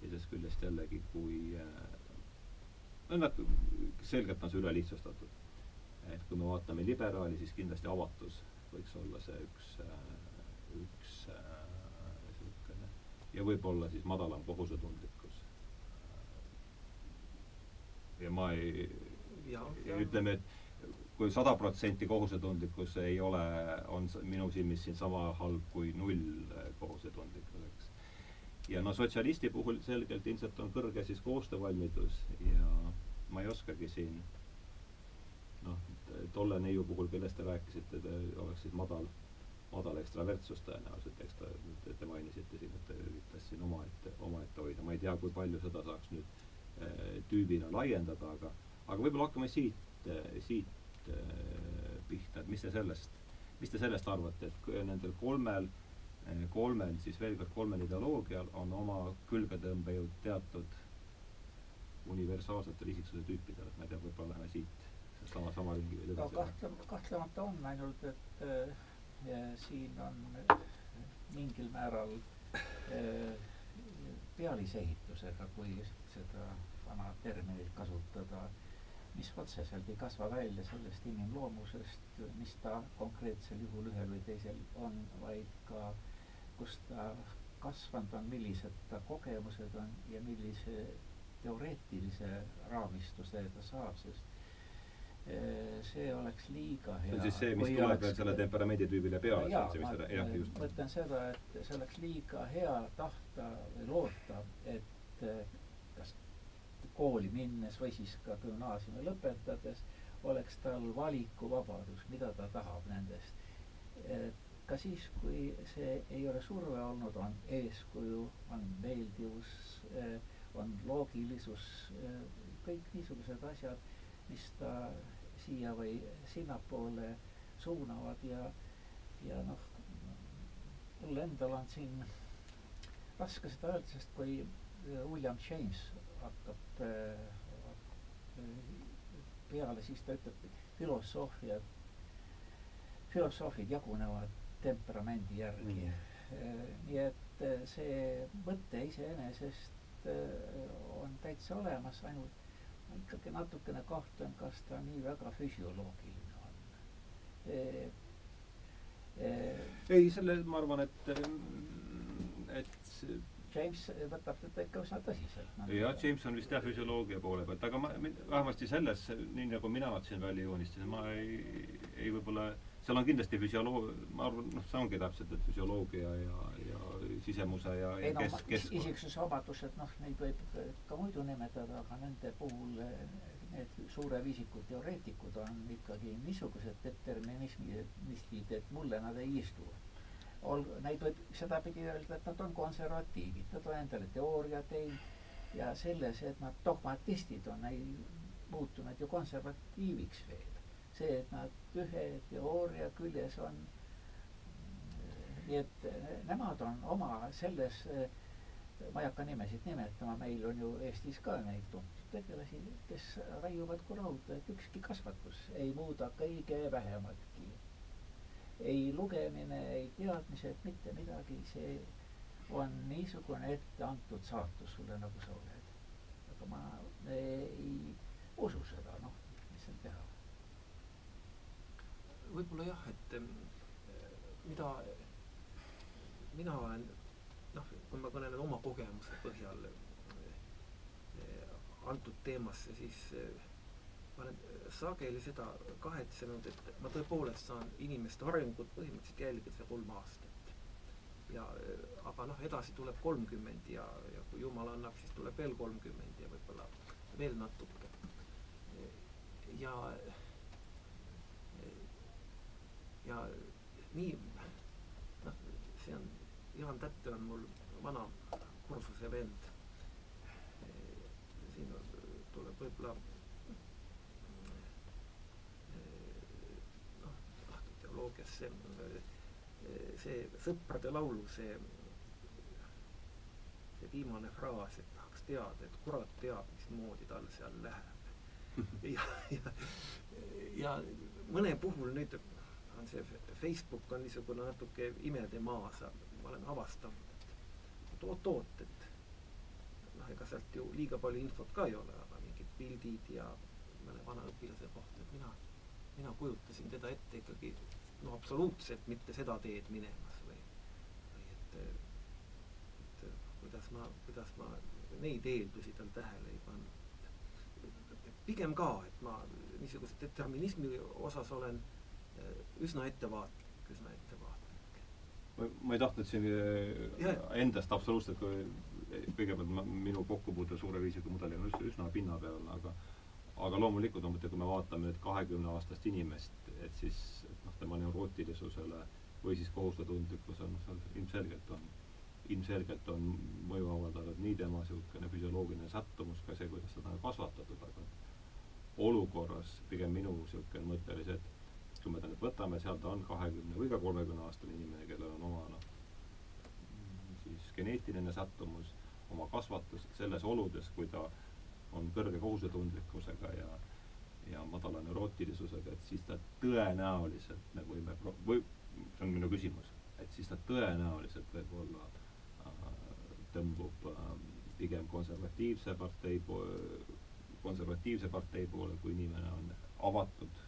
teisest küljest jällegi, kui nad, selgelt on see ülelihtsustatud et kui me vaatame liberaali, siis kindlasti avatus võiks olla see üks, üks niisugune ja võib-olla siis madalam kohusetundlikkus. ja ma ei, ütleme, et kui sada protsenti kohusetundlikkus ei ole, on minu silmis siin sama halb kui null kohusetundlikkus, eks. ja no sotsialisti puhul selgelt ilmselt on kõrge siis koostöövalmidus ja ma ei oskagi siin noh, tolle neiu puhul, kellest te rääkisite, te oleks siis madal, madal ekstravertsus tõenäoliselt, eks ta, te mainisite siin, et ta üritas siin omaette, omaette hoida, ma ei tea, kui palju seda saaks nüüd äh, tüübina laiendada, aga aga võib-olla hakkame siit äh,, siit äh, pihta, et mis te sellest, mis te sellest arvate, et nendel kolmel kolmel siis veel kord kolmel ideoloogial on oma külgetõmbejõud teatud universaalsetel isiksuse tüüpidel, et ma ei tea, võib-olla läheme siit sama, sama ringi veel edasi no kahtlem-, kahtlemata on, ainult et äh, siin on äh, mingil määral äh, pealisehitusega, kui seda vana terminit kasutada, mis otseselt ei kasva välja sellest inimloomusest, mis ta konkreetsel juhul ühel või teisel on, vaid ka kus ta kasvanud on, millised ta kogemused on ja millise teoreetilise raamistuse ta saab, sest see oleks liiga hea. see on siis see, mis tuleb oleks... veel selle temperamenditüübile peale, jaa, ma jah, just. mõtlen seda, et see oleks liiga hea tahta või loota, et äh, kas kooli minnes või siis ka gümnaasiumi lõpetades oleks tal valikuvabadus, mida ta tahab nendest. ka siis, kui see ei ole surve olnud, on eeskuju, on meeldivus, äh, on loogilisus, kõik niisugused asjad mis ta siia või sinnapoole suunavad ja, ja noh, mul endal on siin raske seda öelda, sest kui äh, William James hakkab äh, peale, siis ta ütleb, filosoofia, filosoofid jagunevad temperamendi järgi. Mm.. nii et see mõte iseenesest on täitsa olemas, ainult ma ikkagi natukene kahtlen, kas ta nii väga füsioloogiline on e,. E, ei, selle ma arvan, et, et James võtab teda ikka üsna tõsiselt no.. jah, James on vist jah füsioloogia poole pealt, aga ma, vähemasti selles, nii nagu mina siin välja joonistasin, ma ei, ei võib-olla seal on kindlasti füsioloog-, ma arvan, noh, see ongi täpselt, et füsioloogia ja, ja sisemuse ja, ja kes, kes isiksuse vabadused, noh, neid võib ka muidu nimetada, aga nende puhul need suure viisiku teoreetikud on ikkagi niisugused determinismistid, et mulle nad ei istu. ol-, neid võib sedapidi öelda, et nad on konservatiivid, nad on endale teooria teinud ja selles, et nad dogmatistid on, ei muutunud ju konservatiiviks veel see, et nad ühe teooria küljes on. Nii et eh, nemad on oma selles, eh, ma ei hakka nimesid nimetama, meil on ju Eestis ka neid tuntud tegelasi, kes raiuvad kui rauda, et ükski kasvatus ei muuda kõige vähematki. ei lugemine, ei teadmised, mitte midagi, see on niisugune etteantud saatus sulle, nagu sa oled. aga ma ei usu seda, noh, mis seal teha võib-olla jah, et mida mina olen noh, kui ma kõnelen oma kogemuse põhjal eh, antud teemasse, siis eh, ma olen sageli seda kahetsenud, et ma tõepoolest saan inimeste arengut põhimõtteliselt jälgida kolm aastat. ja eh, aga noh, edasi tuleb kolmkümmend ja, ja kui jumal annab, siis tuleb veel kolmkümmend ja võib-olla veel natuke. ja ja nii, noh, see on, Jaan Tätte on mul vana kursuse vend. siin tuleb võib-olla noh, teoloogias see, see Sõprade laulu see, see viimane fraas, et tahaks teada, et kurat teab, mismoodi tal seal läheb. ja, ja, ja mõne puhul nüüd on see Facebook on niisugune natuke imede maa, sa, ma olen avastanud, et oot-oot, et noh, ega sealt ju liiga palju infot ka ei ole, aga mingid pildid ja mõne vana õpilase kohta, et mina, mina kujutasin teda ette ikkagi no absoluutselt mitte seda teed minemas või, või et, et kuidas ma, kuidas ma neid eeldusi tal tähele ei pannud. pigem ka, et ma niisuguse determinismi osas olen eh, üsna ettevaatlik, üsna ettevaatlik. Ma ei tahtnud siin ja, endast absoluutselt kõigepealt ma, minu kokkupuude suure füüsikamudeliga on üsna, pinnapealne, aga aga loomulikult on, kui me vaatame nüüd kahekümne aastast inimest, et siis et noh, tema neurootilisusele või siis kohusetundlikkusele, noh, seal ilmselgelt on, ilmselgelt on mõju avaldanud nii tema niisugune füsioloogiline sättumus, ka see, kuidas teda on kasvatatud, aga olukorras pigem minu niisugune mõte oli see, et kui me ta nüüd võtame, seal ta on kahekümne või ka kolmekümne aastane inimene, kellel on oma noh, siis geneetiline sättumus oma kasvatust selles oludes, kui ta on kõrge kohusetundlikkusega ja ja madala neurootilisusega, et siis ta tõenäoliselt, me võime või see on minu küsimus, et siis ta tõenäoliselt võib-olla äh, tõmbub äh, pigem konservatiivse partei konservatiivse partei poole, kui inimene on avatud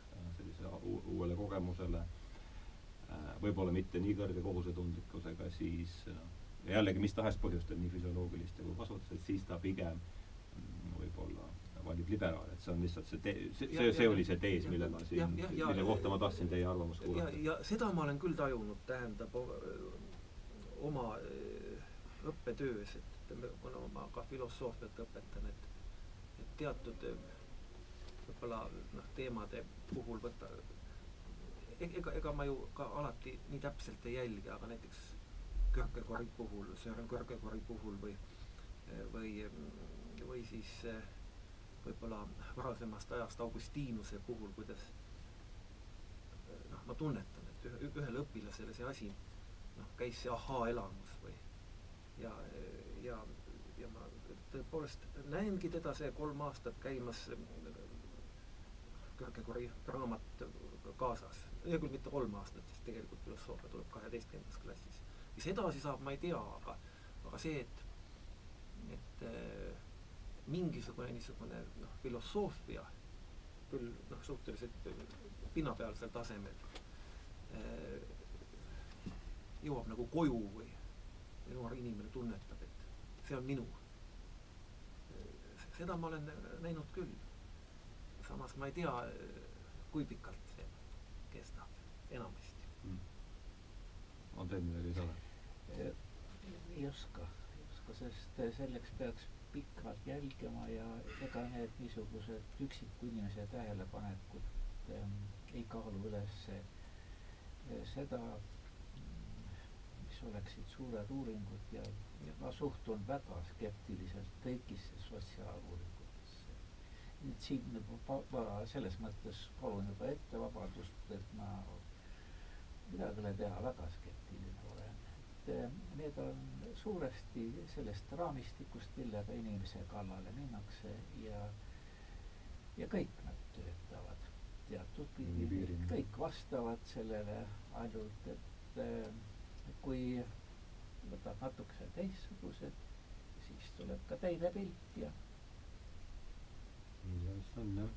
uuele kogemusele äh,, võib-olla mitte nii kõrge kohusetundlikkusega, siis noh, ja jällegi mis tahes põhjustel, nii füsioloogiliste kui kasvatused, siis ta pigem mm, võib-olla valib liberaali, et see on lihtsalt see tee-, see, see, see oli see tees, mille ma siin, mille kohta ma tahtsin teie arvamust kuulata. ja, seda ma olen küll tajunud, tähendab oma õppetöös, et kuna ma ka filosoofiat õpetan, et et teatud võib-olla noh, teemade puhul võtta e-, ega, ega ma ju ka alati nii täpselt ei jälgi, aga näiteks Kierkegaardi puhul, Sören Kierkegaardi puhul või, või, või siis võib-olla varasemast ajast Augustiinuse puhul, kuidas noh, ma tunnetan, et ühe, ühele õpilasele see asi noh, käis see ahaa-elamus või ja, ja, ja ma tõepoolest näengi teda see kolm aastat käimas Kierkegaardi raamat kaasas. hea küll, mitte kolm aastat, sest tegelikult filosoofia tuleb kaheteistkümnendas klassis mis edasi saab, ma ei tea, aga, aga see, et, et äh, mingisugune niisugune noh, filosoofia küll noh, suhteliselt pinnapealsel tasemel äh, jõuab nagu koju või, või noor inimene tunnetab, et see on minu. seda ma olen näinud küll. Samas ma ei tea, kui pikalt see kestab, enamasti mm on teil midagi lisada? ei oska, ei oska, sest selleks peaks pikalt jälgima ja ega need niisugused üksiku inimese tähelepanekud ähm, ei kaalu üles seda, mis oleksid suured uuringud ja, ja ma suhtun väga skeptiliselt kõigisse sotsiaaluuringutesse. Et siin ma selles mõttes palun juba ette vabandust, et ma midagi ei ole teha, väga skeptiline olen. et eh, need on suuresti sellest raamistikust, millega inimese kallale minnakse ja, ja kõik nad töötavad teatud piiril, kõik vastavad sellele, ainult et eh, kui võtad natukese teistsugused, siis tuleb ka teine pilt ja. Vist on jah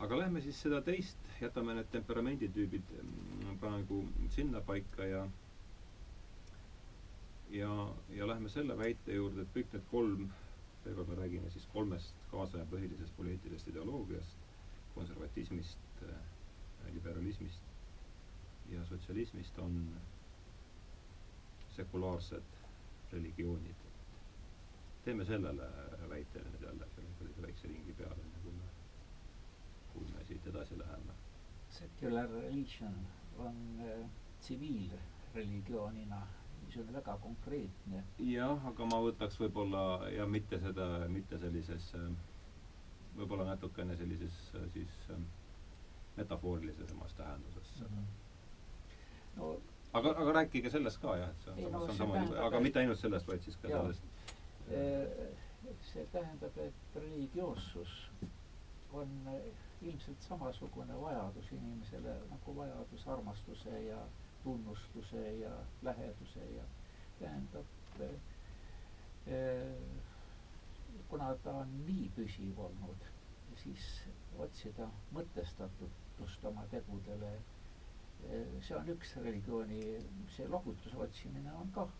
aga lähme siis seda teist, jätame need temperamenditüübid mm, praegu sinnapaika ja ja, ja lähme selle väite juurde, et kõik need kolm, seekord me räägime siis kolmest kaasaja põhilisest poliitilisest ideoloogiast, konservatismist, äh, liberalismist ja sotsialismist, on sekulaarsed religioonid. teeme sellele väitele nüüd jälle väikse ringi peale kui me siit edasi läheme. Secular religion on äh, tsiviilreligioonina niisugune väga konkreetne. jah, aga ma võtaks võib-olla ja mitte seda, mitte sellises äh, võib-olla natukene sellises äh, siis metafoorilisemas tähenduses mm. -hmm. no aga, aga rääkige sellest ka jah, et see on, no, see on sama, aga mitte ainult sellest, vaid siis ka Jaa. sellest see tähendab, et religioossus on ilmselt samasugune vajadus inimesele nagu vajadus armastuse ja tunnustuse ja läheduse ja tähendab eh, kuna ta on nii püsiv olnud, siis otsida mõtestatutust oma tegudele, eh, see on üks religiooni, see lohutuse otsimine on kah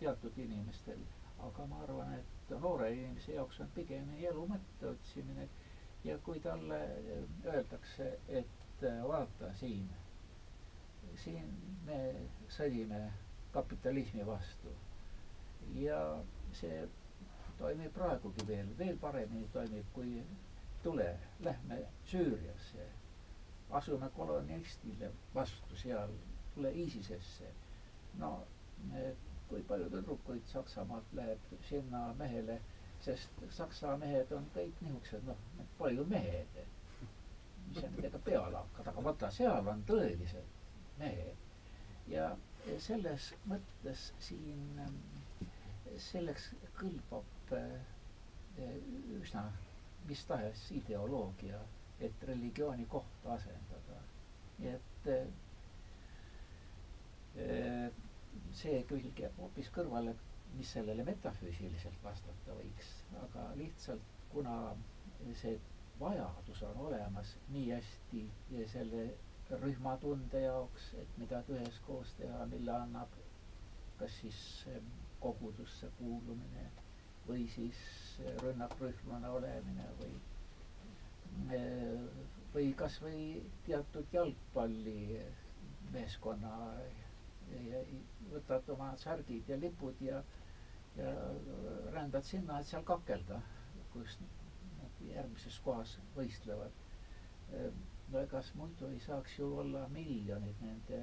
teatud inimestel aga ma arvan, et noore inimese jaoks on pigem elu mõtte otsimine. Ja kui talle öeldakse, et äh, vaata siin, siin me sõdime kapitalismi vastu. Ja see toimib praegugi veel, veel paremini toimib, kui tule, lähme Süüriasse, asume kolonialistile vastu seal, tule ISISesse. no me kui palju tüdrukuid Saksamaalt läheb sinna mehele, sest Saksa mehed on kõik niisugused, noh, need pole ju mehed. mis sa nendega peale hakkad, aga vaata, seal on tõelised mehed. ja selles mõttes siin, selleks kõlbab eh, üsna mis tahes ideoloogia, et religiooni kohta asendada. nii et eh, see külg jääb hoopis kõrvale, mis sellele metafüüsiliselt vastata võiks, aga lihtsalt kuna see vajadus on olemas nii hästi selle rühmatunde jaoks, et midagi üheskoos teha, mille annab kas siis kogudusse kuulumine või siis rünnakrühmlane olemine või või kas või teatud jalgpallimeeskonna ja võtad oma särgid ja lipud ja, ja rändad sinna, et seal kakelda, kus nad järgmises kohas võistlevad. no egas muidu ei saaks ju olla miljonid nende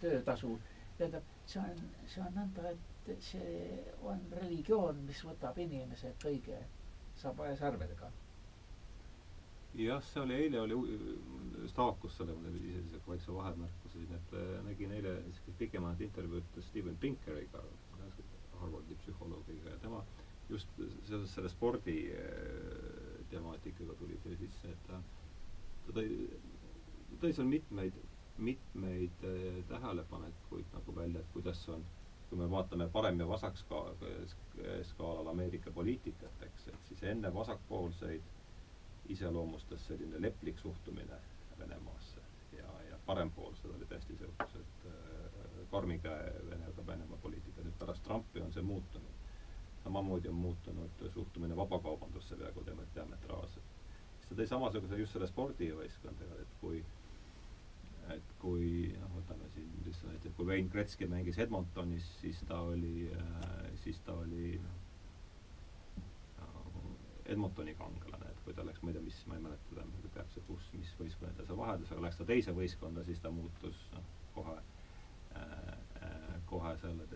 töötasu. tähendab, see on, see on nõnda, et see on religioon, mis võtab inimese kõige saba ja sarvedega jah, see oli eile oli, just haakus selle, ma ise sellise väikse vahemärkuse siin, et äh, nägin eile niisugust pikemat intervjuud Steven Pinkeriga, Harvardi psühholoogiga ja tema just seoses selle spordi äh, temaatikaga tuli see sisse, et ta, ta tõi, tõi seal mitmeid, mitmeid äh, tähelepanekuid nagu välja, et kuidas on kui me vaatame parem- ja vasakskaalal Ameerika poliitikat, eks, et siis enne vasakpoolseid iseloomustas selline leplik suhtumine Venemaasse ja, ja parempoolsed olid hästi niisugused äh, karmi käe Venega Venemaa poliitika, nüüd pärast Trumpi on see muutunud. samamoodi on muutunud suhtumine vabakaubandusse peaaegu diametraalselt. siis ta tõi samasuguse just selle spordivõistkondadega, et kui et kui noh, võtame siin lihtsalt näiteks, kui Wayne Gretzky mängis Edmontonis, siis ta oli äh,, siis ta oli noh, Edmontoni kangelane, et kui ta läks, ma ei tea, mis, ma ei mäleta täpselt, täpselt kus, mis võistkonna ta seal vaheldus, aga läks ta teise võistkonda, siis ta muutus noh, kohe äh,, äh, kohe selle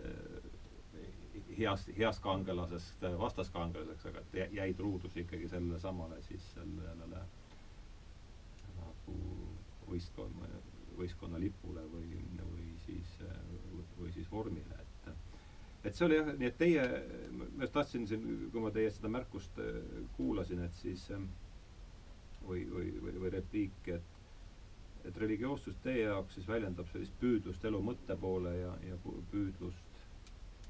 heast, heast kangelasest vastaskangelaseks, aga et jäi truudus ikkagi sellele samale siis sellele nagu võistkonna, võistkonna lipule või, või siis, või siis vormile, et see oli jah, nii et teie, ma just tahtsin siin, kui ma teie seda märkust äh, kuulasin, et siis ähm, või, või, või, või repliiki, et et religioossus teie jaoks siis väljendab sellist püüdlust elu mõtte poole ja, ja püüdlust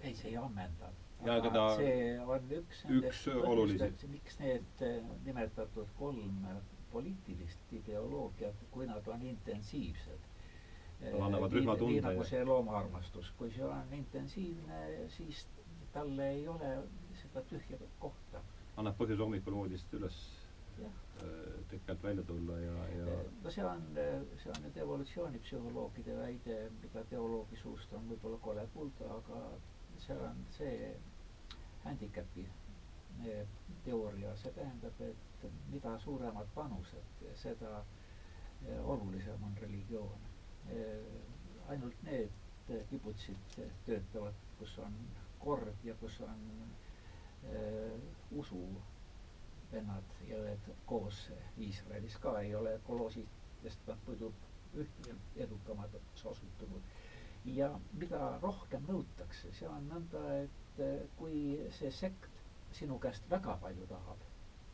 ei, see ei ammenda. Aga ta- see on üks üks olulisi. miks need eh, nimetatud kolm poliitilist ideoloogiat, kui nad on intensiivsed. Annavad nii, rühmatunde nii nagu see loomaarmastus, kui see on intensiivne, siis tal ei ole seda tühja kohta. annab põhjuse hommikul voodist üles äh, teki alt välja tulla ja, ja no see on, see on nüüd evolutsioonipsühholoogide väide, mida teoloogi suust on võib-olla kole kuulda, aga see on see handicapi eh, teooria, see tähendab, et mida suuremad panused, seda olulisem on religioon. Ainult need kibutsid töötavad, kus on kord ja kus on eh, usu vennad ja õed koos Iisraelis ka ei ole kolositest nad muidu üht edukamad osutunud. ja mida rohkem nõutakse, see on nõnda, et kui see sekt sinu käest väga palju tahab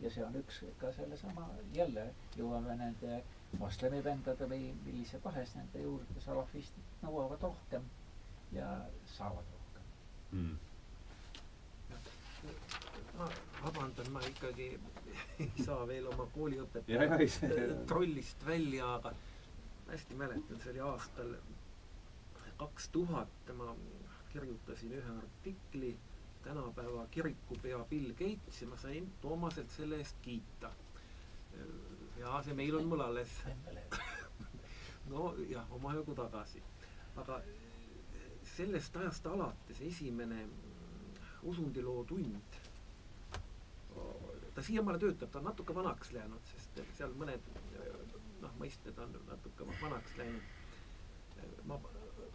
ja see on üks ka sellesama, jälle jõuame nende moslemivendade või millise tahes nende juurde, salafistid nõuavad rohkem ja saavad rohkem. Mm. Ma vabandan, ma ikkagi ei saa veel oma kooliõpetaja trollist välja, aga hästi mäletan, see oli aastal kaks tuhat, ma kirjutasin ühe artikli tänapäeva kirikupea Bill Gates ja ma sain Toomaselt selle eest kiita. Ja see meil on mul alles. no jah, omajagu tagasi. aga sellest ajast alates esimene usundiloo tund ta siiamaale töötab, ta on natuke vanaks läinud, sest seal mõned noh, mõisted on natuke vanaks läinud. ma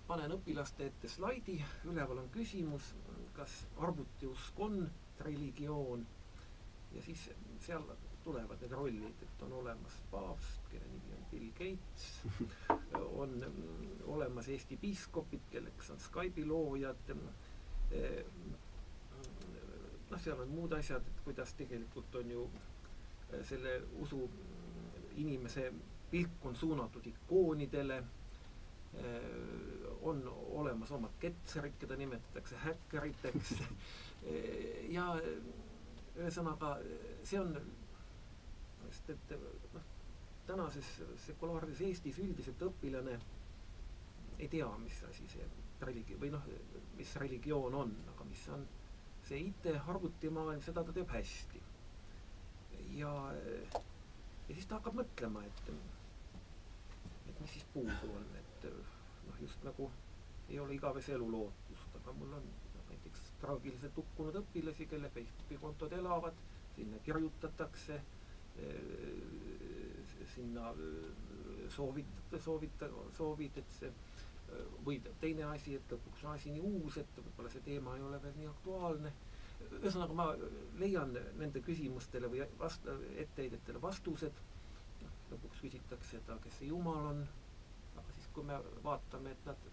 panen õpilaste ette slaidi, üleval on küsimus, kas arvutiusk on religioon ja siis seal tulevad need rollid, et on olemas paavst, kelle nimi on Bill Gates, on olemas Eesti piiskopid, kelleks on Skype'i loojad noh, seal on muud asjad, et kuidas tegelikult on ju äh, selle usu inimese pilk on suunatud ikoonidele, äh, on olemas omad ketserid, keda nimetatakse häkkeriteks ja ühesõnaga see on, sest et noh, tänases sekulaarses Eestis üldiselt õpilane ei tea, mis asi see religi- või noh, mis religioon on, aga mis on see IT-arvutimaailm, seda ta teeb hästi. ja, ja siis ta hakkab mõtlema, et, et mis siis puudu on, et noh, just nagu ei ole igavese elu lootust, aga mul on näiteks traagiliselt hukkunud õpilasi, kelle Facebooki kontod elavad, sinna kirjutatakse, sinna soovit-, soovita-, soovid, et see või teine asi, et lõpuks on asi nii uus, et võib-olla see teema ei ole veel nii aktuaalne. ühesõnaga, ma leian nende küsimustele või vast-, etteheidetele vastused. noh, lõpuks küsitakse, aga kes see Jumal on. aga siis, kui me vaatame, et nad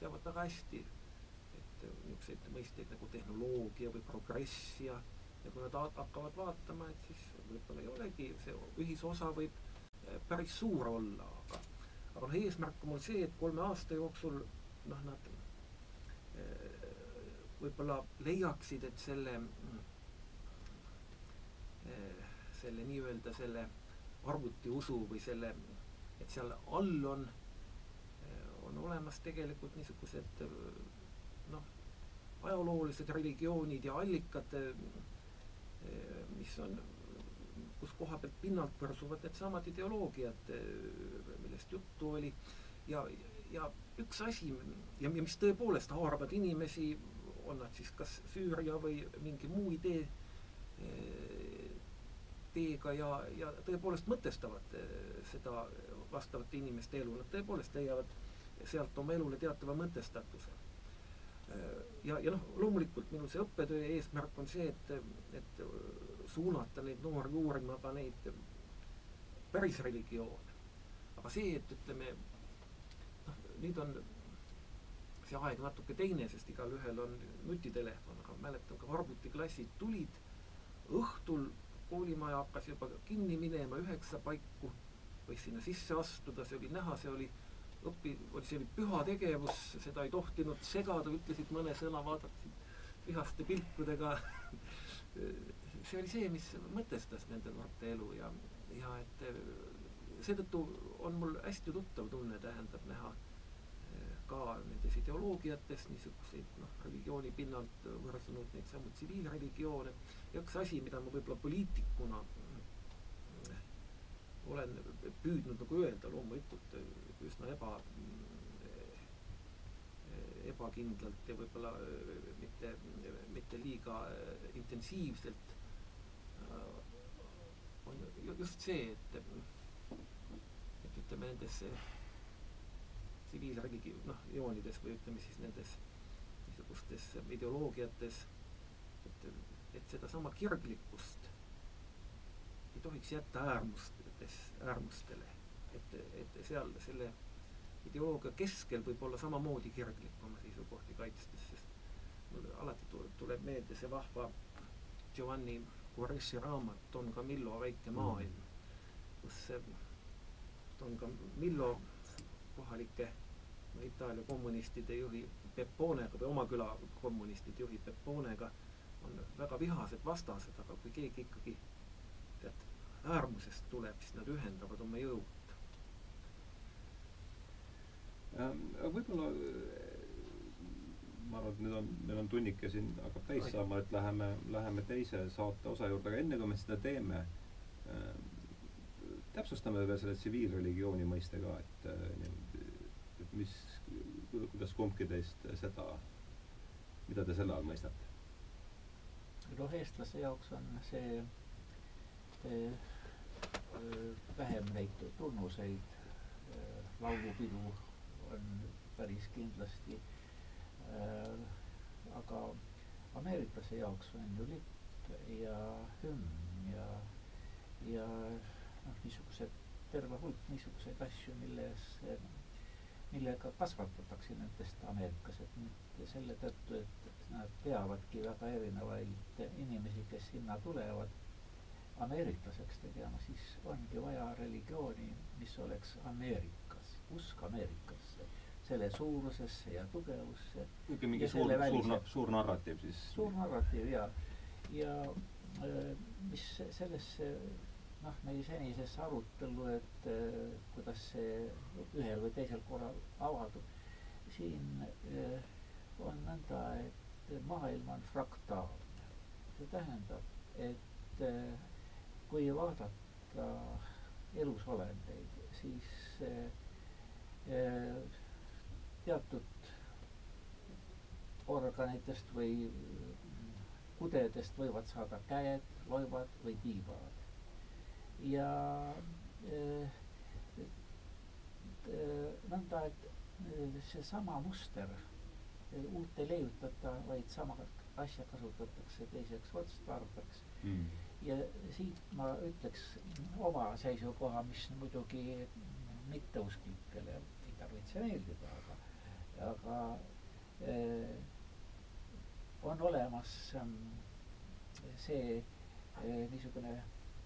teavad väga hästi, et niisuguseid mõisteid nagu tehnoloogia või progress ja, ja kui nad hakkavad vaatama, et siis võib-olla ei olegi, see ühisosa võib päris suur olla, aga aga noh, eesmärk on mul see, et kolme aasta jooksul noh, nad eh, võib-olla leiaksid, et selle, eh, selle nii-öelda selle arvutiusu või selle, et seal all on, eh, on olemas tegelikult niisugused noh, ajaloolised religioonid ja allikad, mis on kus koha pealt pinnalt võrsuvad needsamad ideoloogiad, millest juttu oli, ja, ja üks asi, ja, mis tõepoolest haaravad inimesi, on nad siis kas Süüria või mingi muu idee teega ja, ja tõepoolest mõtestavad seda vastavate inimeste elu, nad tõepoolest leiavad sealt oma elule teatava mõtestatuse. ja, ja noh, loomulikult minu see õppetöö eesmärk on see, et, et suunata neid noori uurima ka neid päris religioone. aga see, et ütleme, noh, nüüd on see aeg natuke teine, sest igalühel on nutitelefon, aga mäletan, kui arvutiklassid tulid, õhtul koolimaja hakkas juba kinni minema üheksa paiku, võis sinna sisse astuda, see oli näha, see oli õpi-, see oli püha tegevus, seda ei tohtinud segada, ütlesid mõne sõna, vaadasid vihaste pilkudega see oli see, mis mõtestas nende noorte elu ja, ja et eh, seetõttu on mul hästi tuttav tunne, tähendab, näha eh, ka nendes ideoloogiates niisuguseid noh, religiooni pinnalt võrsunud neid samu tsiviilreligioone. Ja üks asi, mida ma võib-olla poliitikuna eh, olen püüdnud nagu öelda, loomulikult üsna eba, ebakindlalt ja võib-olla mitte, mitte liiga intensiivselt on ju just see, et, et ütleme nendes tsiviilreligi-, noh, joonides või ütleme siis nendes niisugustes ideoloogiates, et, et sedasama kirglikkust ei tohiks jätta äärmustes, äärmustele. et, et seal selle ideoloogia keskel võib olla samamoodi kirglik oma seisukohti kaitstes, sest mul alati tuleb meelde see vahva Giovanni Quaressi raamat Don Camillo väike mm. maailm, kus Don Camillo kohalike Itaalia kommunistide juhi Pepponega või oma küla kommunistide juhi Pepponega on väga vihased vastased, aga kui keegi ikkagi tead, äärmusest tuleb, siis nad ühendavad oma jõud. Ähm, võib-olla ma arvan, et nüüd on, meil on tunnike siin hakkab täis saama, et läheme, läheme teise saate osa juurde, aga enne kui me seda teeme äh,, täpsustame veel selle tsiviilreligiooni mõiste ka, et äh, et mis, kuidas kumbki teist seda, mida te selle all mõistate? noh, eestlase jaoks on see äh, vähem neid tunnuseid, äh, laulupidu on päris kindlasti aga ameeriklase jaoks on ju lipp ja hümn ja, ja noh, niisugused, terve hulk niisuguseid asju, milles, millega kasvatatakse nendest Ameerikas, et nüüd selle tõttu, et nad peavadki väga erinevaid inimesi, kes sinna tulevad, ameeriklaseks tegema, siis ongi vaja religiooni, mis oleks Ameerikas, usk Ameerikasse selle suurusesse ja tugevusse. niisugune mingi suur, suur, suur narratiiv siis. suur narratiiv ja, ja äh, mis sellesse noh, meie senisesse arutellu, et äh, kuidas see ühel või teisel korral avaldub, siin äh, on nõnda, et maailm on fraktaalne. see tähendab, et kui vaadata elusolendeid, siis teatud organitest või kudedest võivad saada käed, loivad või tiibad. ja äh, nõnda, et äh, seesama muster, uut ei leiutata, vaid sama asja kasutatakse teiseks otstarbeks mm.. ja siit ma ütleks oma seisukoha, mis muidugi mitteusklikele ei tarvitse meeldida, aga aga eh, on olemas ähm, see eh, niisugune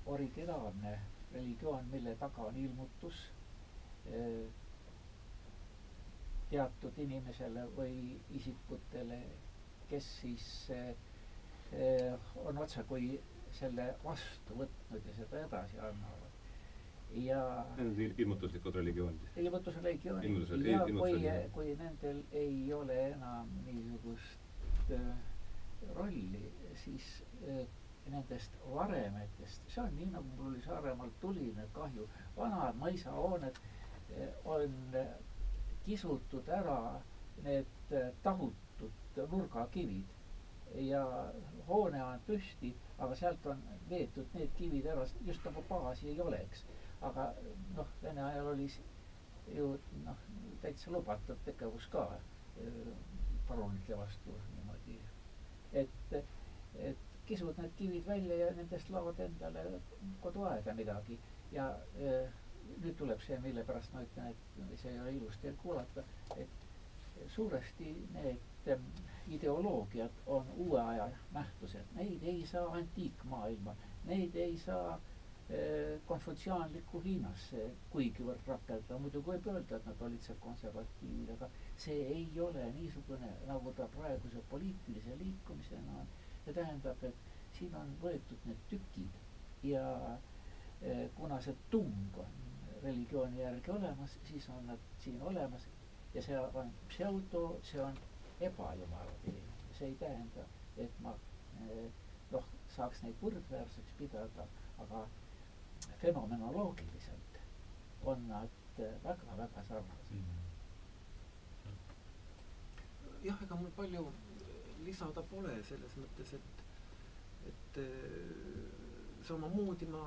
originaalne religioon, mille taga on ilmutus eh, teatud inimesele või isikutele, kes siis on otsekui selle vastu võtnud ja seda edasi annavad ja Need on ilmutuslikud religioonid? ilmutusreligioonid Ilmutusel, ja kui, kui nendel ei ole enam niisugust äh, rolli, siis äh, nendest varemetest, see on nii, nagu mul oli Saaremaal tuline kahju, vanad mõisahooned äh, on kisutud ära need äh, tahutud nurgakivid. Ja hoone on püsti, aga sealt on veetud need kivid ära, just nagu baasi ei oleks aga noh, Vene ajal oli ju noh, täitsa lubatud tegevus ka parunite vastu niimoodi, et, et kisud need kivid välja ja nendest laovad endale koduaeda midagi. Ja äh, nüüd tuleb see, mille pärast ma ütlen, et see ei ole ilus teil kuulata, et suuresti need ähm, ideoloogiad on uue aja nähtused, neid ei saa antiikmaailma, neid ei saa äh, Eh, konfutsiaanlikku Hiinasse kuigivõrd rakendada, muidugi võib öelda, et nad olid seal konservatiivid, aga see ei ole niisugune, nagu ta praeguse poliitilise liikumisena on. see tähendab, et siin on võetud need tükid ja eh, kuna see tung on religiooni järgi olemas, siis on nad siin olemas ja see on pseudo, see on ebajumala tee. see ei tähenda, et ma eh, noh, saaks neid võrdväärseks pidada, aga fenomenoloogiliselt on nad väga-väga sarnased mm. -hmm. jah, ega mul palju lisada pole selles mõttes, et, et samamoodi ma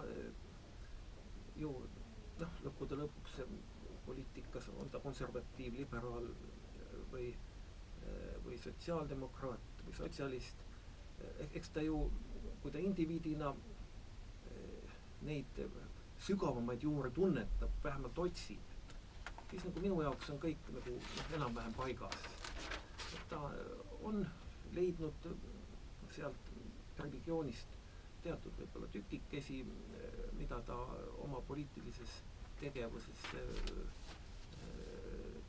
ju noh, lõppude lõpuks poliitikas on ta konservatiiv, liberaal või, või sotsiaaldemokraat või sotsialist, eks ta ju, kui ta indiviidina neid sügavamaid juuri tunnetab, vähemalt otsib, siis nagu minu jaoks on kõik nagu noh, enam-vähem paigas. ta on leidnud sealt religioonist teatud võib-olla tükikesi, mida ta oma poliitilises tegevuses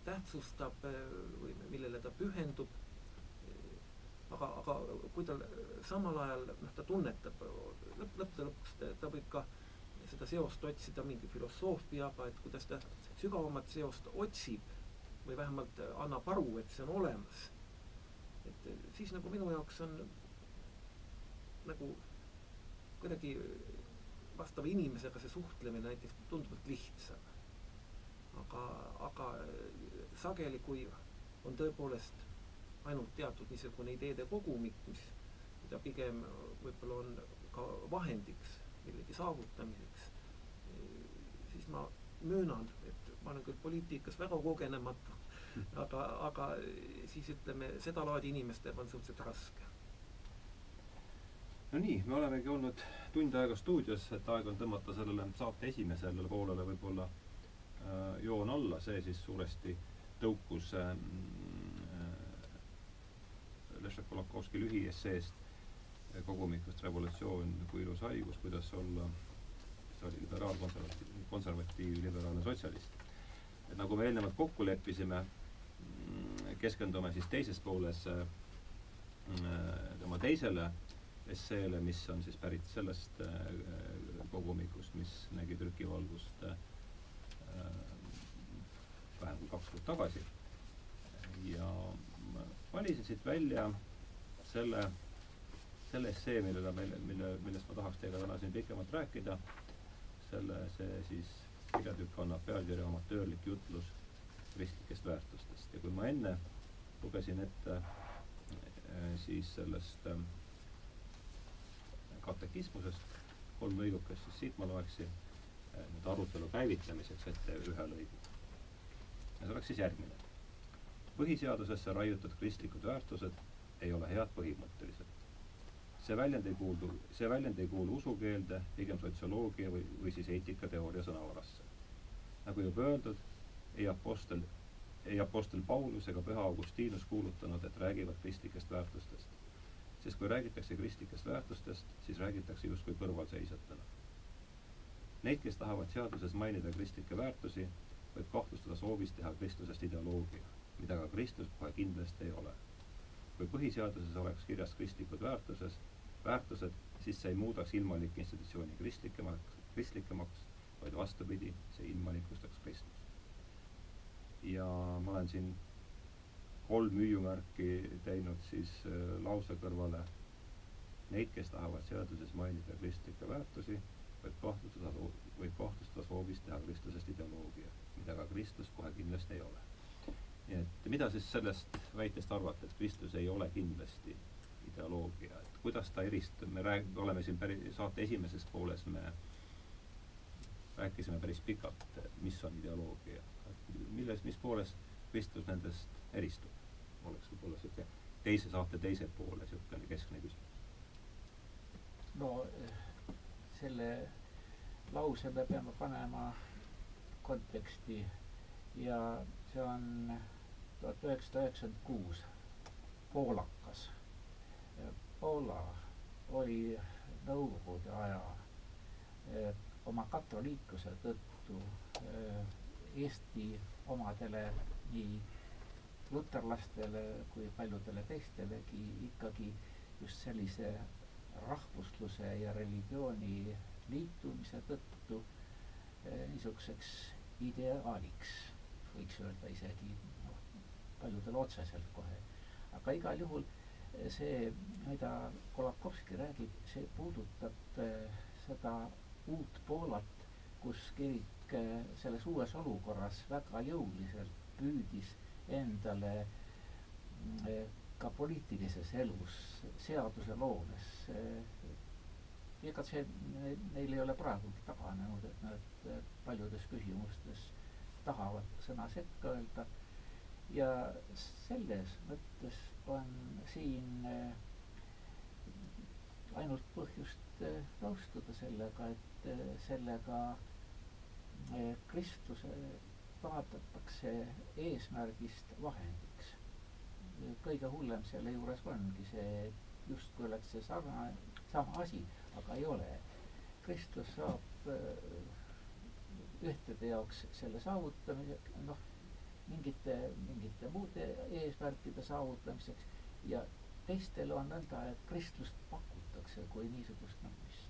tähtsustab või millele ta pühendub aga, aga kui tal samal ajal noh, ta tunnetab lõpp, lõppude lõpuks ta võib ka seda seost otsida mingi filosoofiaga, et kuidas ta sügavamat seost otsib või vähemalt annab aru, et see on olemas. et siis nagu minu jaoks on nagu kuidagi vastava inimesega see suhtlemine näiteks tunduvalt lihtsam. aga, aga sageli, kui on tõepoolest ainult teatud niisugune ideede kogumik, mis, mida pigem võib-olla on ka vahendiks millegi saavutamiseks, siis ma möönan, et ma olen küll poliitikas väga kogenematu, aga, aga siis ütleme, sedalaadi inimestega on suhteliselt raske. no nii, me olemegi olnud tund aega stuudios, et aeg on tõmmata sellele saate esimesele poolele võib-olla äh, joon alla, see siis suuresti tõukus äh, Leszek Kolakowski lühiesseest kogumikust Revolutsioon kui ilus haigus, kuidas olla, see oli liberaalkonservatiiv, konservatiiv, liberaalne sotsialist. et nagu me eelnevalt kokku leppisime, mm, keskendume siis teises pooles mm, tema teisele esseele, mis on siis pärit sellest äh, kogumikust, mis nägi trükivalgust äh, vähem kui kaks kuud tagasi. ja valisin siit välja selle, selle essee, millele meil, mille, millest ma tahaks teiega täna siin pikemalt rääkida. selle, see siis kirjatükk annab pealkirja Amatöörlik jutlus kristlikest väärtustest ja kui ma enne lugesin ette eh, siis sellest eh, katekismusest kolm lõigukest, siis siit ma loeksin eh, nüüd arutelu käivitamiseks ette ühe lõigu. ja see oleks siis järgmine põhiseadusesse raiutud kristlikud väärtused ei ole head põhimõtteliselt. See väljend ei kuulu, see väljend ei kuulu usukeelde, pigem sotsioloogia või, või siis eetikateooria sõnavarasse. nagu juba öeldud, ei apostel, ei apostel Paulus ega püha Augustinus kuulutanud, et räägivad kristlikest väärtustest. sest kui räägitakse kristlikest väärtustest, siis räägitakse justkui kõrvalseisjatena. Neid, kes tahavad seaduses mainida kristlikke väärtusi, võib kahtlustada soovis teha kristlusest ideoloogia mida ka Kristus kohe kindlasti ei ole. kui põhiseaduses oleks kirjas kristlikud väärtuses, väärtused, siis see ei muudaks ilmalikke institutsiooni kristlikemaks, kristlikemaks, vaid vastupidi, see ilmalikustaks Kristust. ja ma olen siin kolm hüüumärki teinud siis äh, lause kõrvale. Neid, kes tahavad seaduses mainida kristlikke väärtusi, võib kahtlustada, võib kahtlustada soovis teha kristlusest ideoloogia, mida ka Kristus kohe kindlasti ei ole. Nii et mida siis sellest väitest arvata, et Kristus ei ole kindlasti ideoloogia, et kuidas ta eristub, me rääg-, oleme siin päris, saate esimeses pooles me rääkisime päris pikalt, mis on ideoloogia, milles, mis pooles Kristus nendest eristub, oleks võib-olla niisugune teise saate teise poole niisugune keskne küsimus. no selle lause me peame panema konteksti ja see on tuhat üheksasada üheksakümmend kuus poolakas. Poola oli nõukogude aja eh, oma katoliikluse tõttu eh, Eesti omadele nii luterlastele kui paljudele teistelegi ikkagi just sellise rahvusluse ja religiooni liitumise tõttu eh, niisuguseks ideaaliks, võiks öelda isegi paljudele otseselt kohe. aga igal juhul see, mida Kolakovski räägib, see puudutab eh, seda uut Poolat, kus kirik eh, selles uues olukorras väga jõuliselt püüdis endale eh, ka poliitilises elus, seaduseloomes ega see, neil ei ole praegugi taganenud, et nad paljudes küsimustes tahavad sõna sekka öelda. Ja selles mõttes on siin ainult põhjust äh, nõustuda sellega, et äh, sellega Kristuse taandatakse eesmärgist vahendiks. kõige hullem selle juures ongi see, justkui oleks see sarnane, sama asi, aga ei ole. Kristus saab ühtede jaoks selle saavutamise, noh, mingite, mingite muude eesmärkide saavutamiseks ja teistel on nõnda, et kristlust pakutakse kui niisugust, noh, mis,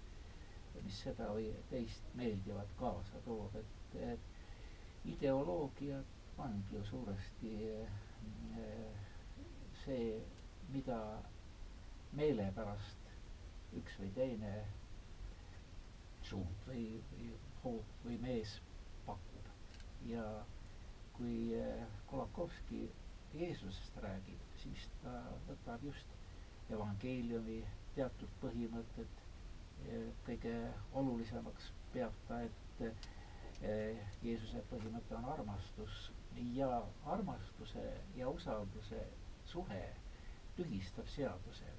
mis seda või teist meeldivat kaasa toob, et, et ideoloogia ongi ju suuresti eh, see, mida meele pärast üks või teine suund või, või hoop või mees pakub. ja kui eh, Kolakovski Jeesusest räägib, siis ta võtab just evangeeliumi teatud põhimõtted kõige olulisemaks peab ta, et eh, Jeesuse põhimõte on armastus ja armastuse ja usalduse suhe tühistab seaduse.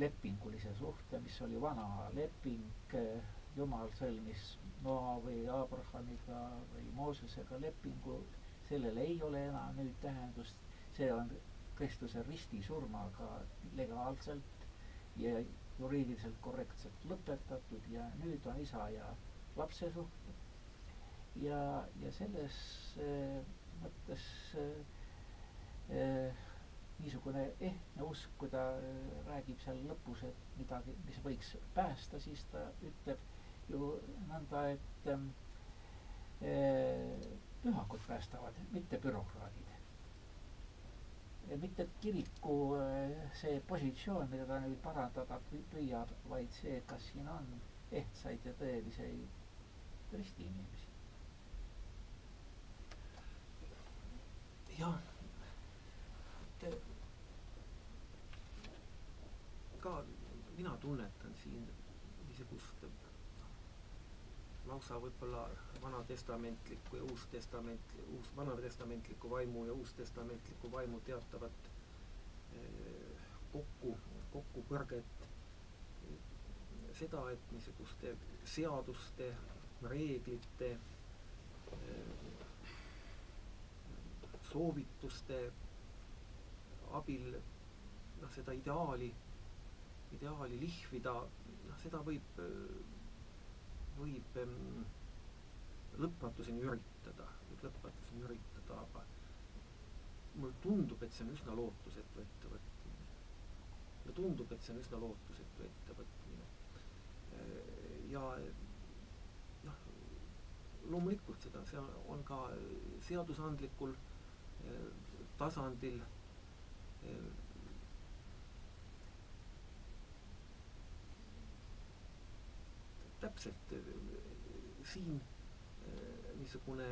lepingulise suhte, mis oli vana leping, eh, Jumal sõlmis Noa või Abrahamiga või Moosesega lepingu, sellel ei ole enam nüüd tähendust, see on Kristuse ristisurmaga legaalselt ja juriidiliselt korrektselt lõpetatud ja nüüd on isa ja lapse suhted. ja, ja selles äh, mõttes äh, niisugune ehtne usk, kui ta äh, räägib seal lõpus, et midagi, mis võiks päästa, siis ta ütleb ju nõnda, et äh, pühakud päästavad, mitte bürokraadid mitte kiriku äh, see positsioon, mida ta nüüd parandada püüab, vaid see, kas siin on ehtsaid ja tõeliseid ristiinimesi. jah, ka mina tunnetan siin niisugust lausa võib-olla vanatestamentlikku ja uustestamentli-, uus, vanatestamentliku vaimu ja uustestamentliku vaimu teatavat eh, kokku, kokkupõrget, seda, et niisuguste seaduste, reeglite, eh, soovituste abil noh, seda ideaali, ideaali lihvida, noh, seda võib võib ähm, lõpmatuseni üritada, võib lõpmatuseni üritada, aga mulle tundub, et see on üsna lootusetu ettevõtmine. mulle tundub, et see on üsna lootusetu ettevõtmine. ja noh, loomulikult seda, see on ka seadusandlikul tasandil täpselt äh, siin äh, niisugune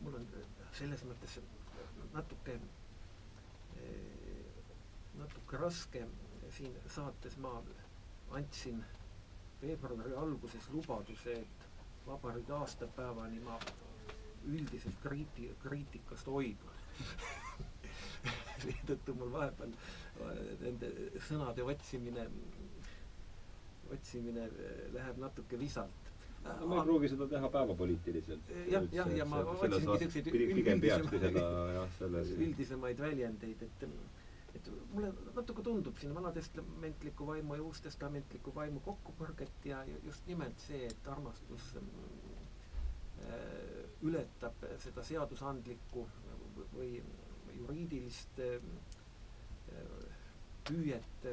mul on selles mõttes natuke, äh, natuke raske siin saates ma andsin veebruari alguses lubaduse, et vabariigi aastapäevani ma üldiselt kriiti-, kriitikast hoidun. Seetõttu mul vahepeal nende sõnade otsimine otsimine eh, läheb natuke visalt. no ma ei pruugi seda teha päevapoliitiliselt. jah, jah, ja ma otsingi siukseid selles üldisemaid väljendeid, et et mulle natuke tundub siin vanatestamentliku vaimu ja uustestamentliku vaimu kokkupõrget ja just nimelt see, et armastus äh, ületab seda seadusandlikku või juriidilist püüet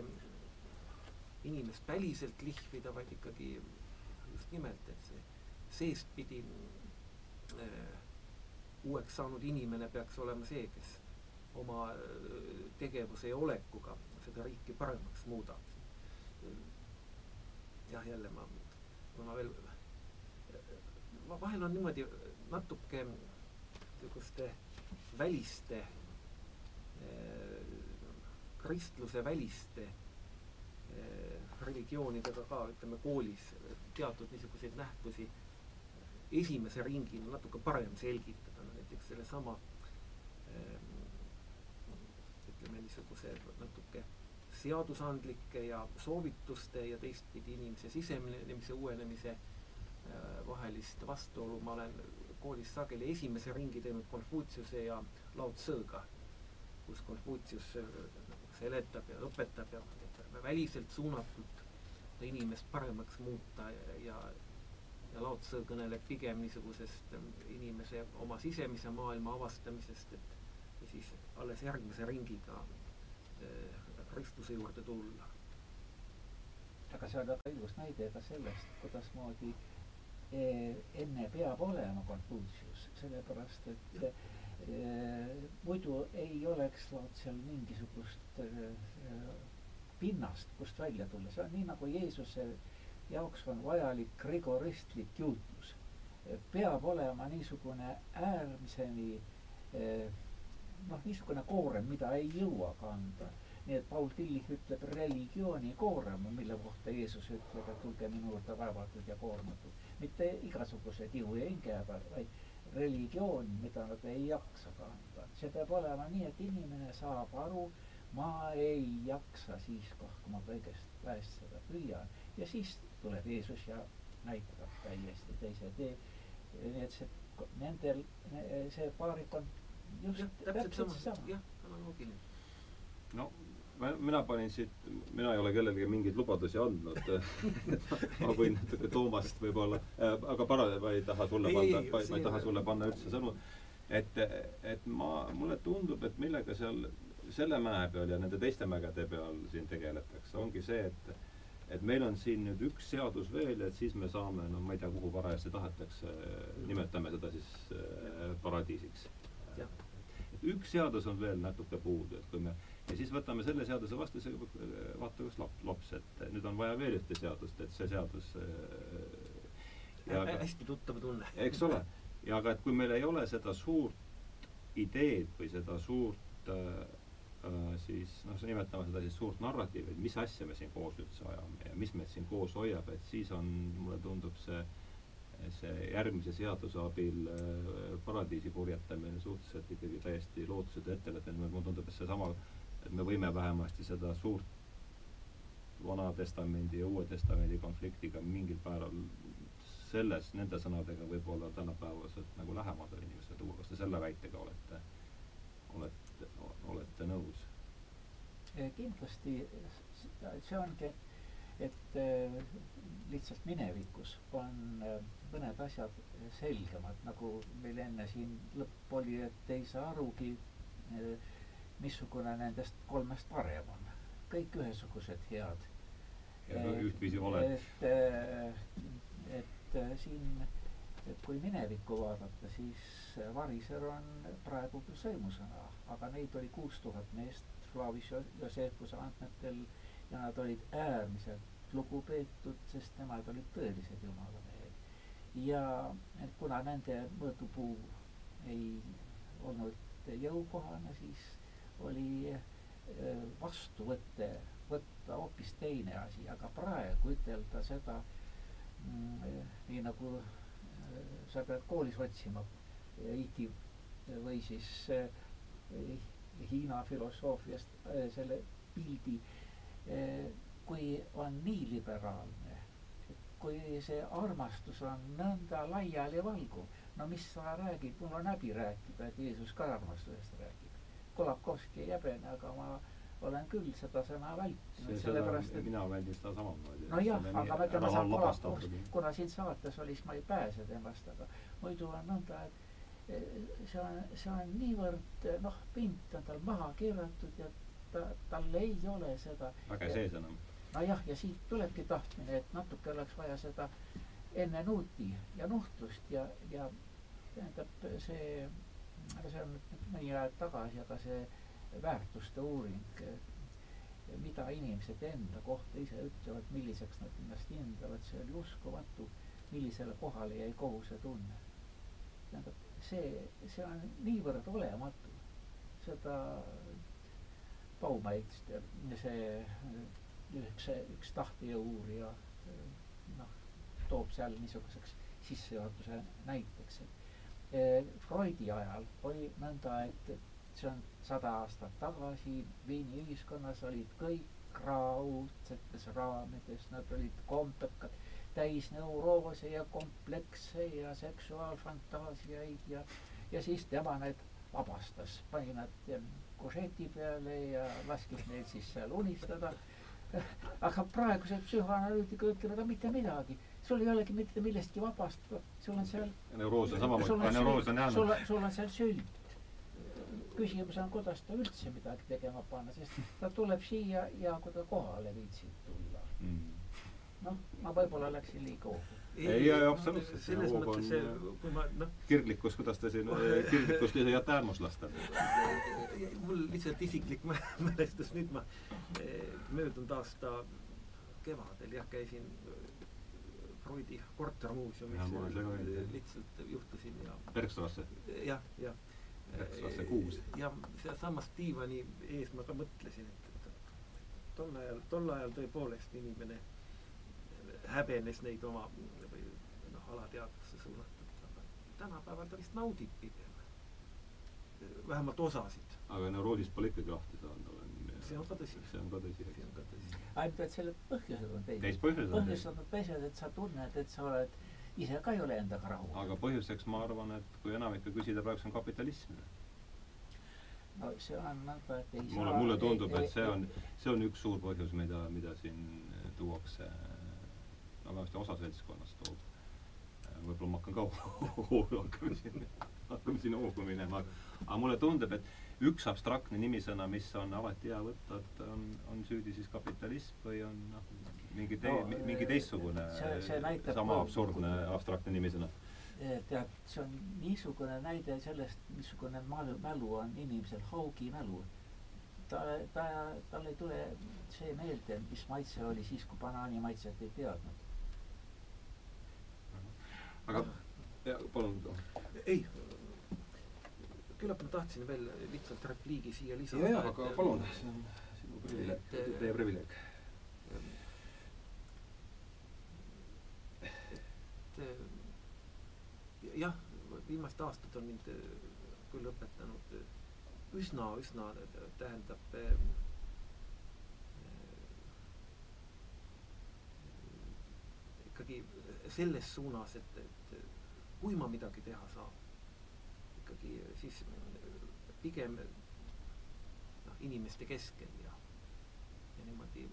inimest väliselt lihvida, vaid ikkagi just nimelt, et see seestpidi äh, uueks saanud inimene peaks olema see, kes oma äh, tegevuse ja olekuga seda riiki paremaks muudab. jah, jälle ma, ma veel, vahel on niimoodi natuke niisuguste väliste äh, kristluse väliste Eh, religioonidega ka, ütleme koolis teatud niisuguseid nähtusi esimese ringina natuke parem selgitada, no näiteks sellesama ehm, ütleme niisuguse natuke seadusandlike ja soovituste ja teistpidi inimese sisenemise uuenemise äh, vahelist vastuolu ma olen koolis sageli esimese ringi teinud Konfutsiuse ja Lao Tsõga, kus Konfutsius äh, nagu seletab ja õpetab ja väliselt suunatult inimest paremaks muuta ja, ja ja Lao Tse kõneleb pigem niisugusest ähm, inimese oma sisemise maailma avastamisest, et ja siis alles järgmise ringiga äh, Kristuse juurde tulla. aga see on väga ilus näide ka sellest, kuidasmoodi eh, enne peab olema Konfutsius, sellepärast et eh, muidu ei oleks seal mingisugust eh, pinnast, kust välja tulla, see on nii nagu Jeesuse jaoks on vajalik rigoristlik juutlus. peab olema niisugune äärmiseni noh, niisugune koorem, mida ei jõua kanda nii et Paul Tillich ütleb religiooni koorem, mille kohta Jeesus ütleb, et tulge minu juurde vaevatud ja koormatud. mitte igasugused ihu ja hinge, vaid religioon, mida nad ei jaksa kanda. see peab olema nii, et inimene saab aru, ma ei jaksa siis, kui ma kõigest pääseda püüan. ja siis tuleb Jeesus ja näitab täiesti teise tee. nii et see, nendel, see paarikond just jah, täpselt sama, jah, analoogiline. no mina panin siit, mina ei ole kellelegi mingeid lubadusi andnud ma võin natuke Toomast võib-olla äh,, aga para-, ma ei taha sulle ei, panna, ma, ma ei taha sulle panna üldse sõnu. et, et ma, mulle tundub, et millega seal selle mäe peal ja nende teiste mägede peal siin tegeletakse, ongi see, et et meil on siin nüüd üks seadus veel et siis me saame, no ma ei tea, kuhu parajasti tahetakse, nimetame seda siis äh, paradiisiks. üks seadus on veel natuke puudu, et kui me ja siis võtame selle seaduse vastu, see vaata kas lap-, laps, et nüüd on vaja veel ühte seadust, et see seadus äh, ja ka, hästi tuttav tunne. eks ole. ja aga et kui meil ei ole seda suurt ideed või seda suurt äh, äh, siis noh, nimetame seda siis suurt narratiivi, et mis asja me siin koos üldse ajame ja mis meid siin koos hoiab, et siis on, mulle tundub see see järgmise seaduse abil äh, paradiisi purjetamine suhteliselt ikkagi täiesti lootusetu ettevõtmine, mulle tundub, et seesama äh, et me võime vähemasti seda suurt Vana Testamendi ja Uue Testamendi konfliktiga mingil määral selles, nende sõnadega võib-olla tänapäevaselt nagu lähemale inimesele tuua, kas te selle väitega olete, olete, olete nõus? kindlasti see ongi, et äh, lihtsalt minevikus on äh, mõned asjad selgemad, nagu meil enne siin lõpp oli, et ei saa arugi äh, missugune nendest kolmest parem on. kõik ühesugused head. ja no ühtviisi valed. et, äh, et äh, siin, et kui minevikku vaadata, siis variser on praegu küll sõimusõna, aga neid oli kuus tuhat meest Flavius Josephuse andmetel ja nad olid äärmiselt lugupeetud, sest nemad olid tõelised jumalamehed. ja kuna nende mõõdupuu ei olnud jõukohane, siis oli äh, vastuvõtte, võtta hoopis teine asi, aga praegu ütelda seda mm, nii nagu sa pead koolis otsima. Iti või siis äh, Hiina filosoofiast selle pildi, kui on nii liberaalne, kui see armastus on nõnda laialivalguv, no mis sa räägid, mul on häbi rääkida, et Jeesus ka armastusest räägib. Kolakowski ei häbene, aga ma olen küll seda sõna vältinud, sellepärast et mina väldin seda samamoodi. nojah, aga ma ütlen, ma saan Kolakowski, kuna siin saates oli, siis ma ei pääse temast, aga muidu on nõnda, et eh, see on, see on niivõrd noh, pind on tal maha keeratud ja ta, tal ei ole seda väga sees enam. nojah, ja siit tulebki tahtmine, et natuke oleks vaja seda enne nuuti ja nuhtlust ja, ja tähendab see aga see on mõni aeg tagasi, aga see väärtuste uuring, mida inimesed enda kohta ise ütlevad, milliseks nad ennast hindavad, see oli uskumatu, millisele kohale jäi kohusetunne. tähendab, see, see on niivõrd olematu, seda Baumait, see üks, üks tahtejõu uurija noh, toob seal niisuguseks sissejuhatuse näiteks, et Eh, Freudi ajal oli nõnda, et see on sada aastat tagasi Viini ühiskonnas olid kõik raudsetes raamides, nad olid kombekad, täis neuroose ja komplekse ja seksuaalfantaasiaid ja, ja siis tema need vabastas, pani nad košeti peale ja laskis neil siis seal unistada. aga praegused psühhoanalüütikud ütlevad, aga mitte midagi, sul ei olegi mitte millestki vabastada, sul on seal. neuroos on samamoodi, neuroos on jäänud. sul, on seal sünd küsimus on, kuidas ta üldse midagi tegema panna, sest ta tuleb siia ja kui ta kohale viitsib tulla mm.. noh, ma võib-olla läksin liiga hoogu. ei, ei, ei, absoluutselt. selles mõttes see, kui ma noh. kirglikkus, kuidas te siin kirglikkust ei jäta äärmuslasta? mul lihtsalt isiklik mälestus, nüüd ma eh, möödunud aasta kevadel jah, käisin Freudi kortermuuseumis lihtsalt juhtusin ja. Bergstrasse? jah, jah üheksasse kuus. ja sealsamas diivani ees ma ka mõtlesin, et, et, et tol ajal, tol ajal tõepoolest inimene häbenes neid oma või noh, alateadvusse suunatud, aga tänapäeval ta vist naudib pigem. vähemalt osasid. aga neuroosist pole ikkagi lahti saanud, olen see on ka tõsi. see on ka tõsi, eks. see ainult et selle põhjused on teised. põhjused on teised, et sa tunned, et sa oled ise ka ei ole endaga rahul. aga põhjuseks ma arvan, et kui enamikku küsida praegu, see on kapitalism. no see on nõnda, et ei mulle, saa mulle tundub, et see on, see on üks suur põhjus, mida, mida siin tuuakse, no vähemasti osa seltskonnast toob. võib-olla ma hakkan ka hakkame siin, hakkame siin hoogu minema, aga mulle tundub, et üks abstraktne nimisõna, mis on alati hea võtta, et on, on süüdi siis kapitalism või on noh, mingi tei- no,, mingi teistsugune see, see näitab, sama absurdne abstraktne nimisõna? tead, see on niisugune näide sellest, missugune mälu, mälu on inimesel, haugi mälu. ta, ta, tal ei tule see meelde, mis maitse oli siis, kui banaani maitset ei teadnud. aga, palun. ei, küllap ma tahtsin veel lihtsalt repliigi siia lisada. jaa, jaa, aga palun, see on sinu privileeg, teie privileeg et jah, viimased aastad on mind küll õpetanud üsna, üsna tähendab ikkagi selles suunas, et, et kui ma midagi teha saan, ikkagi siis pigem noh, inimeste keskel ja, ja niimoodi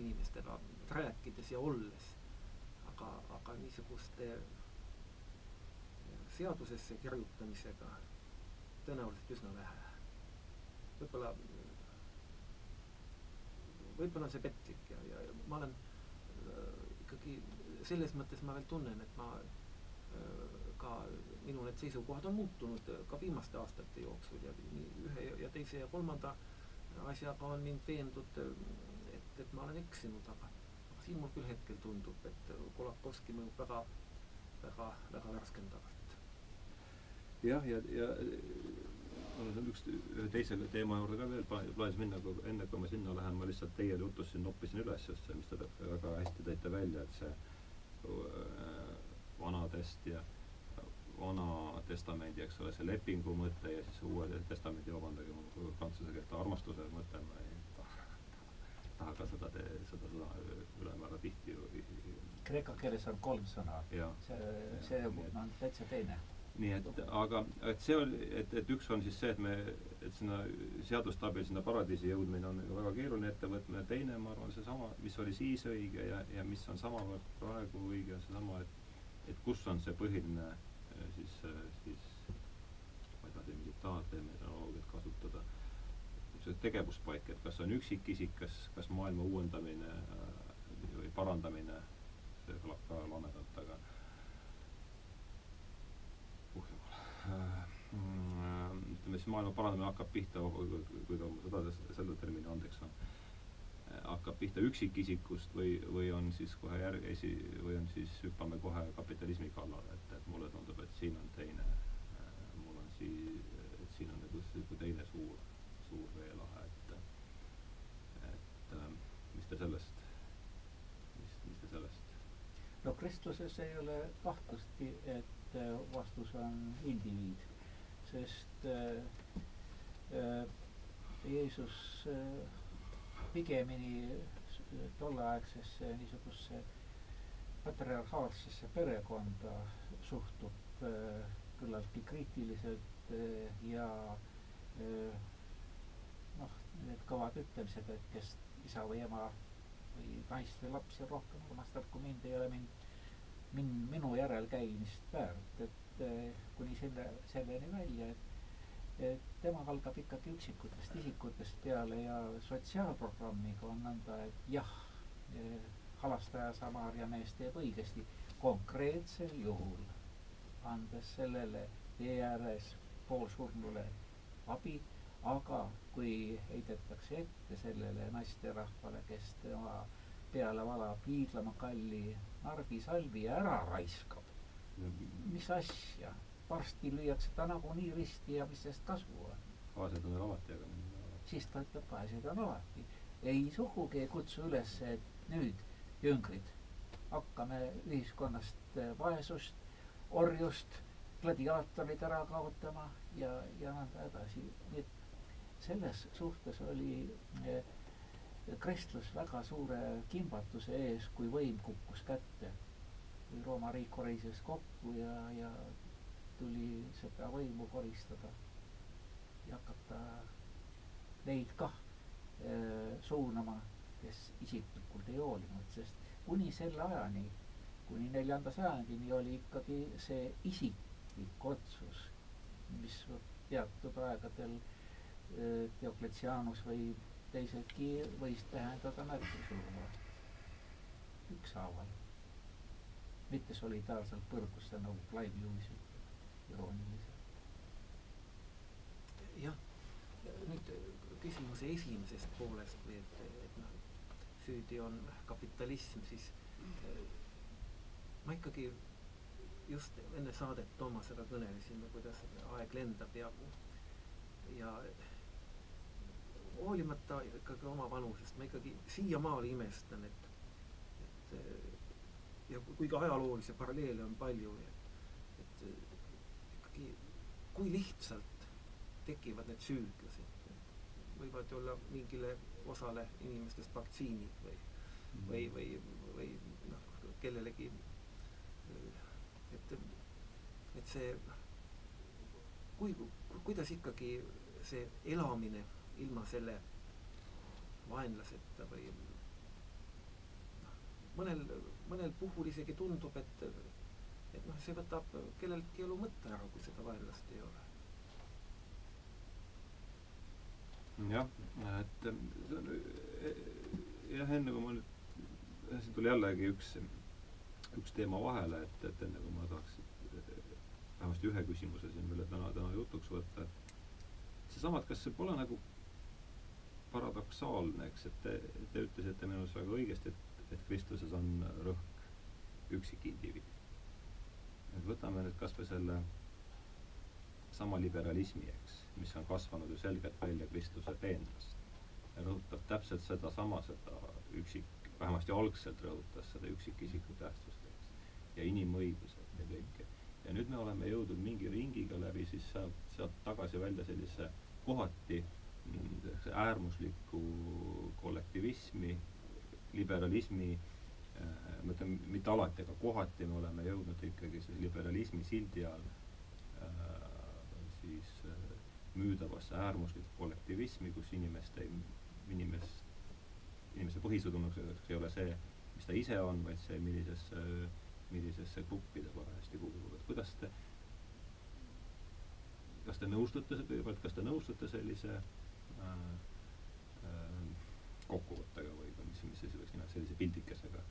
inimestega rääkides ja olles aga, aga niisuguste seadusesse kirjutamisega tõenäoliselt üsna vähe. võib-olla, võib-olla on see petlik ja, ja, ja ma olen äh, ikkagi selles mõttes ma veel tunnen, et ma äh, ka minu need seisukohad on muutunud ka viimaste aastate jooksul ja ühe ja teise ja kolmanda asjaga on mind veendud, et, et ma olen eksinud, aga siin mul küll hetkel tundub, et Kolakowski mõjub väga, väga, väga värskendavalt. jah, ja, ja, ja mul on üks, ühe teise teema juurde ka veel plaanis minna, aga enne kui ma sinna lähen, ma lihtsalt teie jutust siin noppisin üles just see, mis te väga hästi tõite välja, et see äh, vanadest ja vana testamendi, eks ole, see lepingu mõte ja siis uue testamendi, vabandage, mul prantsuse keelt armastuse mõte, ma ei taha ka seda, seda sõna ülemäära tihti ju kreeka keeles on kolm sõna. see, see on täitsa teine. nii et, aga, et see oli, et, et üks on siis see, et me, et sinna seaduste abil sinna paradiisi jõudmine on väga keeruline ettevõtmine, teine, ma arvan, seesama, mis oli siis õige ja, ja mis on samavõrd praegu õige, on seesama, et et kus on see põhiline siis, siis ma ei siin mingit taatelmeenoloogiat kasutada see tegevuspaik, et kas on üksikisik, kas, kas maailma uuendamine äh, või parandamine, see kõlab ka lamedalt, aga jumal. ütleme siis maailma parandamine hakkab pihta, kui ta seda, selle termini andeks on, hakkab pihta üksikisikust või, või on siis kohe järg-, esi, või on siis, hüppame kohe kapitalismi kallale, et, et mulle tundub, et siin on teine, mul on sii-, et siin on nagu teine suur suur veelahe, et et ähm, mis te sellest, mis, mis te sellest? no kristluses ei ole kahtlustki, et äh, vastus on indiviid, sest äh, äh, Jeesus äh, pigemini tolleaegsesse niisugusesse patriarhaalsesse perekonda suhtub äh, küllaltki kriitiliselt äh, ja äh, need kõvad ütlemised, et kes isa või ema või naist või lapsi rohkem armastab kui mind, ei ole mind, min-, minu järelkäimist väärt, et kuni selle, selleni välja, et et tema algab ikkagi üksikutest isikutest peale ja sotsiaalprogrammiga on nõnda, et jah, halastaja Samaria mees teeb õigesti. Konkreetsel juhul, andes sellele tee ääres poolsurnule abi, aga kui heidetakse ette sellele naisterahvale, kes tema peale valab hiiglama kalli narbisalvi ja ära raiskab, mis asja, varsti lüüakse ta nagunii risti ja mis sellest kasu on? vaesed on alati, aga siis ta ütleb, vaesed on alati. ei sugugi ei kutsu üles, et nüüd jüngrid, hakkame ühiskonnast eh, vaesust, orjust, gladiaatorid ära kaotama ja, ja nõnda edasi. nii et selles suhtes oli eh, kristlus väga suure kimbatuse ees, kui võim kukkus kätte. kui Rooma riik korises kokku ja, ja tuli seda võimu koristada ja hakata neid kah eh, suunama kes isiklikult ei hoolinud, sest kuni selle ajani, kuni neljanda sajandini oli ikkagi see isiklik otsus, mis teatud aegadel Diokletianus või teisedki võis tähendada märgisurma ükshaaval, mitte solidaarselt põrgusse, nagu Clive Lewis ütleb irooniliselt. jah, nüüd küsimuse esimesest poolest või et, et noh, süüdi on kapitalism, siis ma ikkagi just enne saadet Toomasega kõnelesime, kuidas aeg lendab ja ja hoolimata ikkagi oma vanusest ma ikkagi siiamaani imestan, et et ja kuigi ajaloolisi paralleele on palju, et et ikkagi kui lihtsalt tekivad need süüdlased, võivad olla mingile osale inimestest vaktsiinid või või, või, või noh, kellelegi, et, et see, kui, kuidas ikkagi see elamine ilma selle vaenlaseta või noh, mõnel, mõnel puhul isegi tundub, et, et noh, see võtab kelleltki elu mõtte ära, kui seda vaenlast ei ole. Jah, et jah, enne kui ma nüüd, siin tuli jällegi üks, üks teema vahele, et, et enne kui ma tahaks vähemasti ühe küsimuse siin veel täna, täna jutuks võtta, et seesama, et kas see pole nagu paradoksaalne, eks, et te, te ütlesite minu arust väga õigesti, et, et Kristuses on rõhk üksikindiviidil. et võtame nüüd kas või selle sama liberalismi, eks, mis on kasvanud ju selgelt välja Kristuse peenrast. ja rõhutab täpselt sedasama, seda üksik, vähemasti algselt rõhutas seda üksikisiku tähtsust, eks, ja inimõigused ja kõike. ja nüüd me oleme jõudnud mingi ringiga läbi siis sealt, sealt tagasi välja sellise kohati äärmuslikku kollektivismi, liberalismi äh, ma ütlen, mitte alati, aga kohati me oleme jõudnud ikkagi selle liberalismi sildi all äh, siis äh, müüdavasse äärmuslikku kollektivismi, kus inimeste, inimest, inimese põhisõnumaks ei ole see, mis ta ise on, vaid see, millisesse, millisesse gruppi ta parajasti kuulub, et kuidas te kas te nõustute, kõigepealt, kas te nõustute sellise äh, kokkuvõttega või, või mis, mis siis võiks nimetada, sellise pildikesega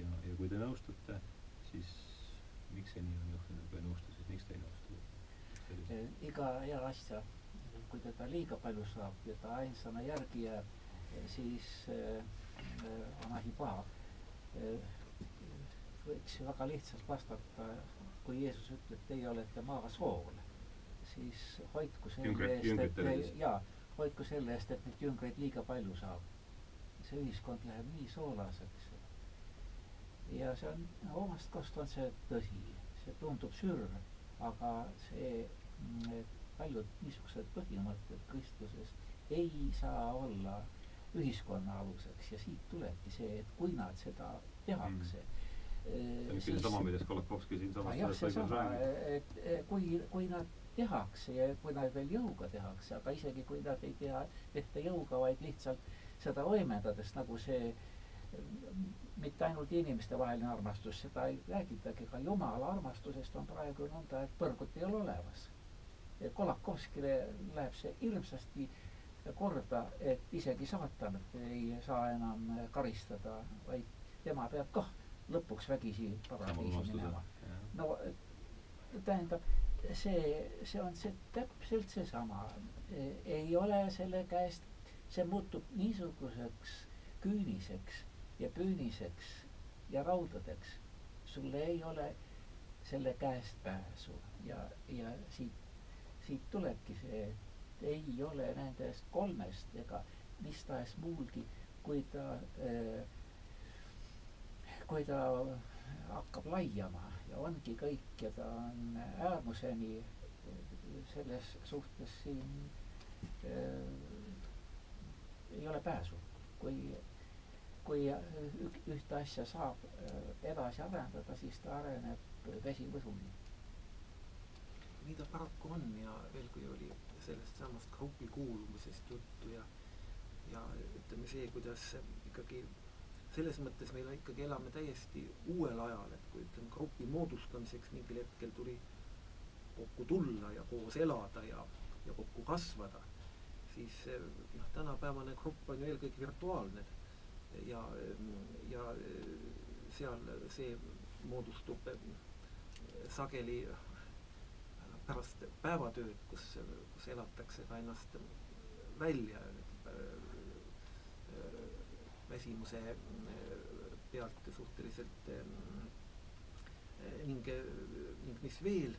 ja, ja kui te nõustute, siis miks see nii on juhtunud, kui ei nõustu, siis miks te ei nõustu? Iga hea asja, kui teda liiga palju saab ja ta ainsana järgi jääb, siis äh, on asi paha äh,. võiks ju väga lihtsalt vastata, kui Jeesus ütleb, teie olete maa sool, siis hoidku selle eest, et jaa, hoidku selle eest, et neid jüngreid liiga palju saab. see ühiskond läheb nii soolaseks. ja see on, omast kohast on see tõsi, see tundub sürr, aga see paljud niisugused põhimõtted Kristuses ei saa olla ühiskonna aluseks. Ja siit tulebki see, et kui nad seda tehakse mm. see on ikkagi seesama, millest Kolakowski siinsamas jah, seesama, et kui, kui nad tehakse ja kui nad veel jõuga tehakse, aga isegi kui nad ei tea, tehta jõuga, vaid lihtsalt seda võimendades, nagu see mitte ainult inimestevaheline armastus, seda ei räägitagi, ka Jumala armastusest on praegu nõnda, et põrgut ei ole olemas. Kolakovskile läheb see hirmsasti korda, et isegi saatan ei saa enam karistada, vaid tema peab kah lõpuks vägisi paradiisi minema. no tähendab, see, see on see täpselt seesama. ei ole selle käest, see muutub niisuguseks küüniseks ja püüniseks ja raudadeks. sul ei ole selle käest pääsu ja, ja siit, siit tulebki see, et ei ole nendest kolmest ega mis tahes muulgi, kui ta kui ta hakkab laiama ja ongi kõik ja ta on äärmuseni selles suhtes siin äh, ei ole pääsu. kui, kui ühte asja saab äh, edasi arendada, siis ta areneb vesivõsuni. nii ta paraku on ja veel, kui oli sellest samast grupi kuulumisest juttu ja, ja ütleme see, kuidas ikkagi selles mõttes meil ikkagi elame täiesti uuel ajal, et kui ütleme, grupi moodustamiseks mingil hetkel tuli kokku tulla ja koos elada ja, ja kokku kasvada, siis noh, tänapäevane grupp on ju eelkõige virtuaalne. Ja, ja seal see moodustub sageli pärast päevatööd, kus, kus elatakse ka ennast välja väsimuse äh, pealt suhteliselt äh, ning, äh, ning mis veel,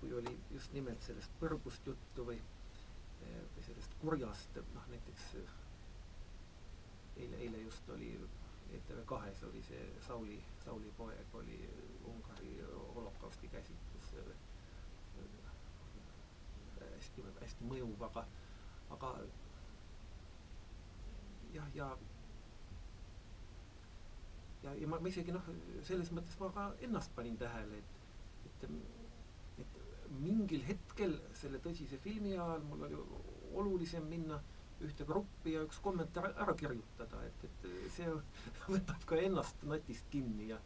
kui oli just nimelt sellest põrgust juttu või, või sellest kurjast, noh näiteks eile, eile just oli ETV kahes oli see Sauli, Sauli poeg oli Ungari holokausti käsitlus hästi, hästi mõjuv, aga, aga jah, ja, ja ja, ja ma, ma isegi noh, selles mõttes ma ka ennast panin tähele, et, et, et mingil hetkel selle tõsise filmi ajal mul oli olulisem minna ühte gruppi ja üks kommentaar ära kirjutada, et, et see võtab ka ennast natist kinni ja,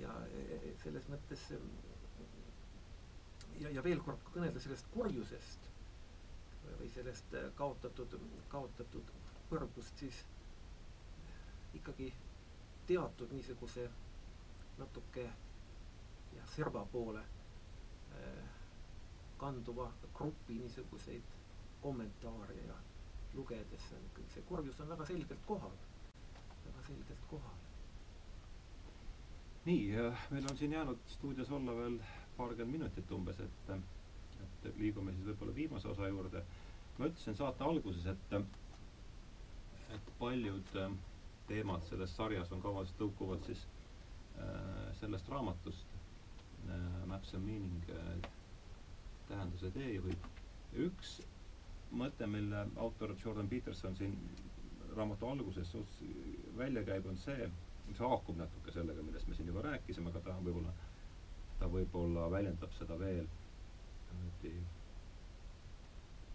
ja selles mõttes ja, ja veel kord kõnelda sellest kurjusest või sellest kaotatud, kaotatud põrgust, siis ikkagi teatud niisuguse natuke jah, serva poole äh, kanduva grupi niisuguseid kommentaare ja lugedes on kõik see kurjus on väga selgelt kohal, väga selgelt kohal. nii, meil on siin jäänud stuudios olla veel paarkümmend minutit umbes, et, et liigume siis võib-olla viimase osa juurde. ma ütlesin saate alguses, et, et paljud äh, teemad selles sarjas on kavas, tõukuvad siis äh, sellest raamatust äh, Maps and Meaning äh, tähenduse teejuhid. üks mõte, mille autor Jordan Peterson siin raamatu alguses välja käib, on see, mis haakub natuke sellega, millest me siin juba rääkisime, aga ta võib-olla, ta võib-olla väljendab seda veel niimoodi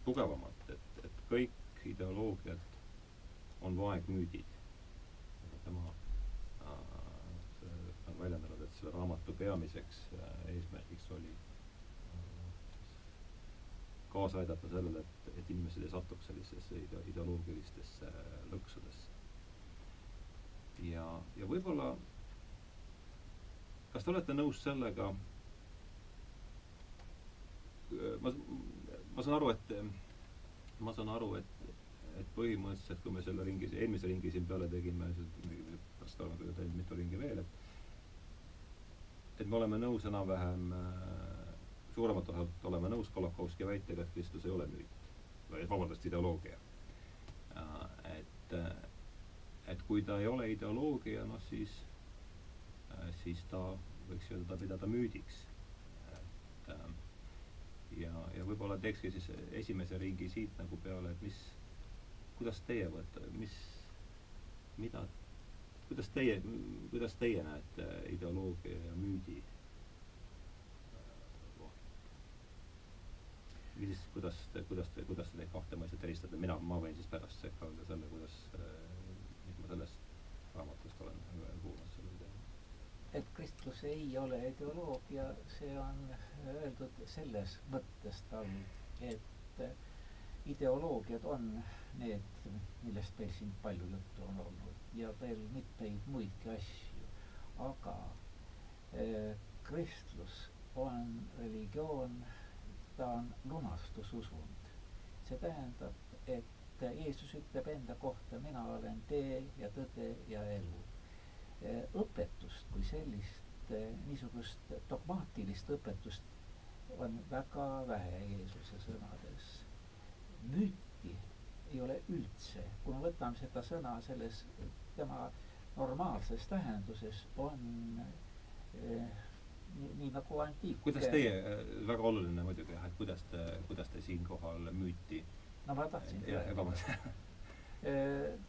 tugevamalt, et, et kõik ideoloogiad on vaegmüüdid tema äh, on väljendanud, et selle raamatu peamiseks äh, eesmärgiks oli äh, kaasa aidata sellele, et, et inimesed ei satuks sellisesse ide-, ideoloogilistesse lõksudesse. ja, ja võib-olla kas te olete nõus sellega, ma, ma saan aru, et ma saan aru, et et põhimõtteliselt, kui me selle ringi, eelmise ringi siin peale tegime, pärast oleme küll teinud mitu ringi veel, et et me oleme nõus enam-vähem äh, suuremalt osalt oleme nõus Kolakowski väitega, et Kristus ei ole müüt vabandust, ideoloogia äh,. et äh,, et kui ta ei ole ideoloogia, noh siis siis ta võiks öelda pidada müüdiks. et ja, ja võib-olla teekski siis esimese ringi siit nagu peale, et mis kuidas teie võtate, mis, mida, kuidas teie, kuidas teie näete ideoloogia ja müüdi või siis kuidas te, kuidas te, kuidas te neid kahte mõistet eristate, mina, ma võin siis pärast sekka öelda selle, kuidas, mis ma sellest raamatust olen kuulnud sellel teemal. et kristlus ei ole ideoloogia, see on öeldud selles mõttes tal, et ideoloogiad on need, millest meil siin palju juttu on olnud ja veel mitmeid muidki asju, aga eh, kristlus on religioon ta on lunastususund. see tähendab, et Jeesus ütleb enda kohta, mina olen tee ja tõde ja elu. õpetust kui sellist, niisugust dogmaatilist õpetust on väga vähe Jeesuse sõnades. Müüti ei ole üldse, kui me võtame seda sõna selles tema normaalses tähenduses, on eh, nii, nii nagu antiik. kuidas teie, väga oluline muidugi jah, et kuidas te, kuidas te siinkohal müüti no ma tahtsin jah, vabandust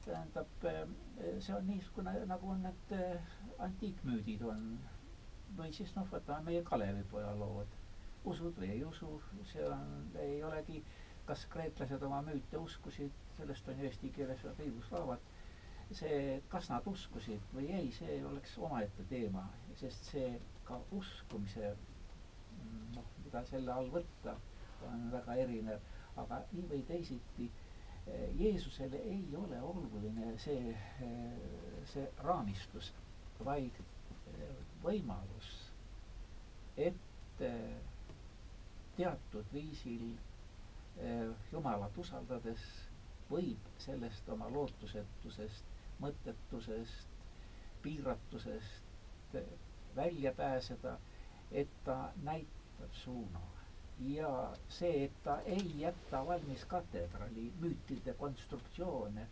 tähendab, see on niisugune, nagu need antiikmüüdid on. või siis noh, võtame meie Kalevipoja lood. usud või ei usu, see on, ei olegi, kas kreeklased oma müüte uskusid, sellest on ju eesti keeles väga ilus raamat see, kas nad uskusid või ei, see oleks omaette teema, sest see ka uskumise noh, mida selle all võtta, on väga erinev, aga nii või teisiti Jeesusele ei ole oluline see, see raamistus, vaid võimalus, et teatud viisil Jumalat usaldades võib sellest oma lootusetusest mõttetusest, piiratusest välja pääseda, et ta näitab suuna. ja see, et ta ei jäta valmis katedrali müütide konstruktsioone,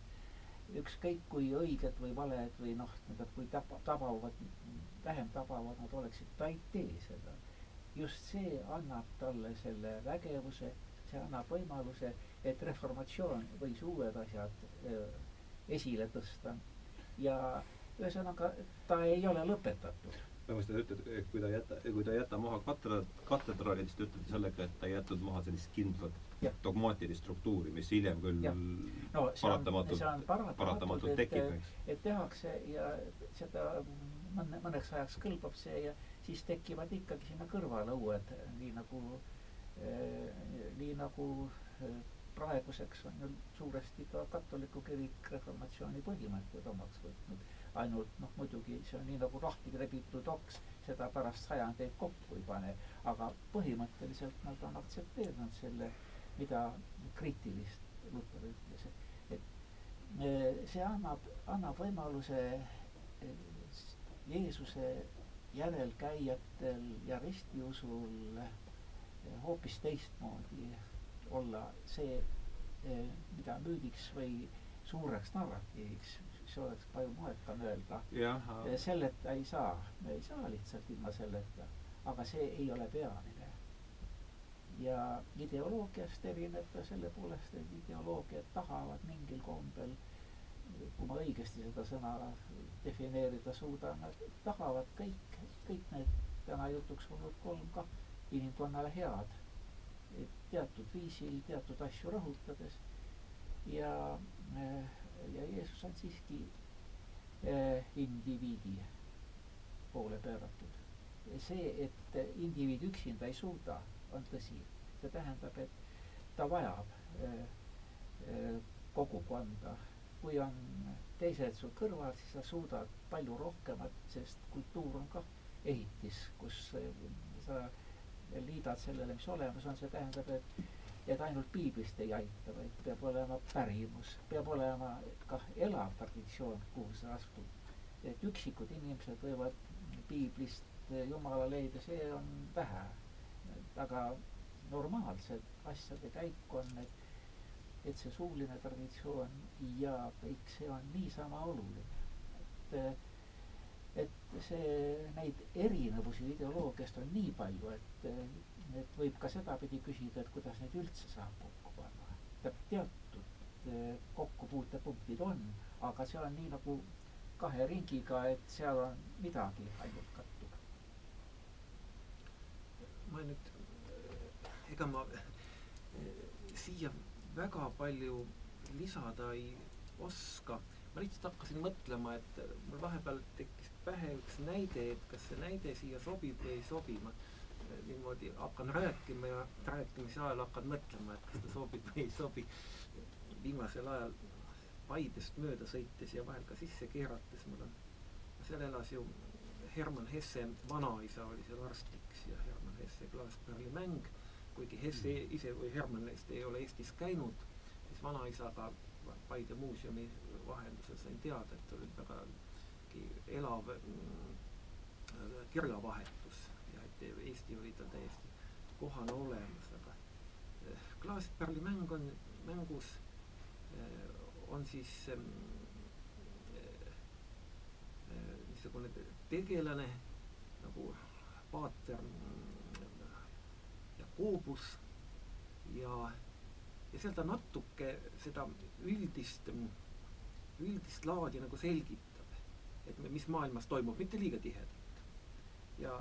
ükskõik kui õiged või valed või noh, tähendab, kui taba, tabavad, vähem tabavad nad oleksid, ta ei tee seda. just see annab talle selle vägevuse, see annab võimaluse, et reformatsioon võis uued asjad öö, esile tõsta. ja ühesõnaga, ta ei ole lõpetatud. põhimõtteliselt ütled, et kui ta jäta, kui ta ei jäta maha katedra-, katedraali, siis te ütlete sellega, et ta ei jätnud maha sellist kindlat ja. dogmaatilist struktuuri, mis hiljem küll no, paratamatult, paratamatult, paratamatult tekib, eks. et tehakse ja seda mõne, mõneks ajaks kõlbab see ja siis tekivad ikkagi sinna kõrvale uued, nii nagu äh,, nii nagu äh, praeguseks on ju suuresti ka katoliku kirik reformatsiooni põhimõtted omaks võtnud. ainult noh, muidugi see on nii nagu lahti rebitud oks, seda pärast sajandeid kokku ei pane, aga põhimõtteliselt nad on aktsepteerinud selle, mida kriitilist Luter ütles, et, et e, see annab, annab võimaluse Jeesuse järelkäijatel ja ristiusul hoopis teistmoodi olla see, eh, mida müüdiks või suureks narratiiviks, see oleks palju moekam öelda. Selleta ei saa, me ei saa lihtsalt ilma selleta, aga see ei ole peamine. ja ideoloogiast erineb ta selle poolest, et ideoloogiad tahavad mingil kombel, kui ma õigesti seda sõna defineerida suudan, nad tahavad kõik, kõik need täna jutuks olnud kolm ka inimkonnale head teatud viisil teatud asju rõhutades ja, äh, ja Jeesus on siiski äh, indiviidi poole pööratud. see, et indiviid üksinda ei suuda, on tõsi. see tähendab, et ta vajab äh, kogukonda. kui on teised sul kõrval, siis sa suudad palju rohkemat, sest kultuur on kah ehitis, kus sa liidad sellele, mis olemas on, see tähendab, et, et ainult piiblist ei aita, vaid peab olema pärimus, peab olema kah elav traditsioon, kuhu sa astud. et üksikud inimesed võivad piiblist Jumala leida, see on vähe. aga normaalsed asjade käik on, et, et see suuline traditsioon ja kõik see on niisama oluline. et et see, neid erinevusi ideoloogiast on nii palju, et, et võib ka sedapidi küsida, et kuidas neid üldse saab kokku panna. teatud eh, kokkupuutepunktid on, aga see on nii nagu kahe ringiga, et seal on midagi ainult kattub. ma nüüd, ega ma siia väga palju lisada ei oska. ma lihtsalt hakkasin mõtlema, et mul vahepeal tekkis pähe üks näide, et kas see näide siia sobib või ei sobi. ma niimoodi hakkan rääkima ja rääkimise ajal hakkan mõtlema, et kas ta sobib või ei sobi. viimasel ajal Paidest mööda sõites ja vahel ka sisse keerates mul on, seal elas ju Hermann Hesse vanaisa oli seal arstiks ja Hermann Hesse klaaspärli mäng, kuigi Hesse ise või Hermann neist ei ole Eestis käinud, siis vanaisaga Paide muuseumi vahendusel sain teada, et oli väga elav mm, kirjavahetus ja et Eesti oli tal täiesti kohane olemas, aga eh, klaaspärli mäng on, mängus eh, on siis ähm, äh, niisugune tegelane nagu paater Jakobus ja, ja seal ta natuke seda üldist, üldist laadi nagu selgitab, et mis maailmas toimub, mitte liiga tihedalt. ja,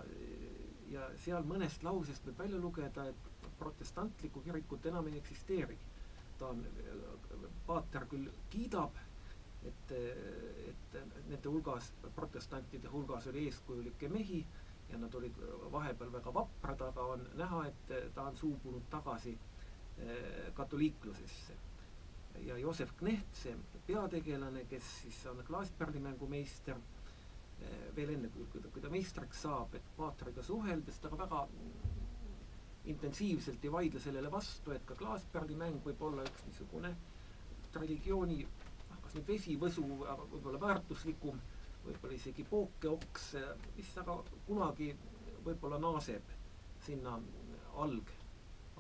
ja seal mõnest lausest võib välja lugeda, et protestantlikku kirikut enam ei eksisteerigi ta on, paater küll kiidab, et, et nende hulgas, protestantide hulgas oli eeskujulikke mehi ja nad olid vahepeal väga vaprad, aga on näha, et ta on suubunud tagasi eh, katoliiklusesse. Ja Joosep Kneht, see peategelane, kes siis on klaaspärlimängu meister, eh, veel enne, kui, kui ta, kui ta meistriks saab, et paatriga suheldes ta väga intensiivselt ei vaidle sellele vastu, et ka klaaspärlimäng võib olla üks niisugune religiooni, noh, kas nüüd vesivõsu, aga võib-olla väärtuslikum, võib-olla isegi pookeoks, mis aga kunagi võib-olla naaseb sinna alg,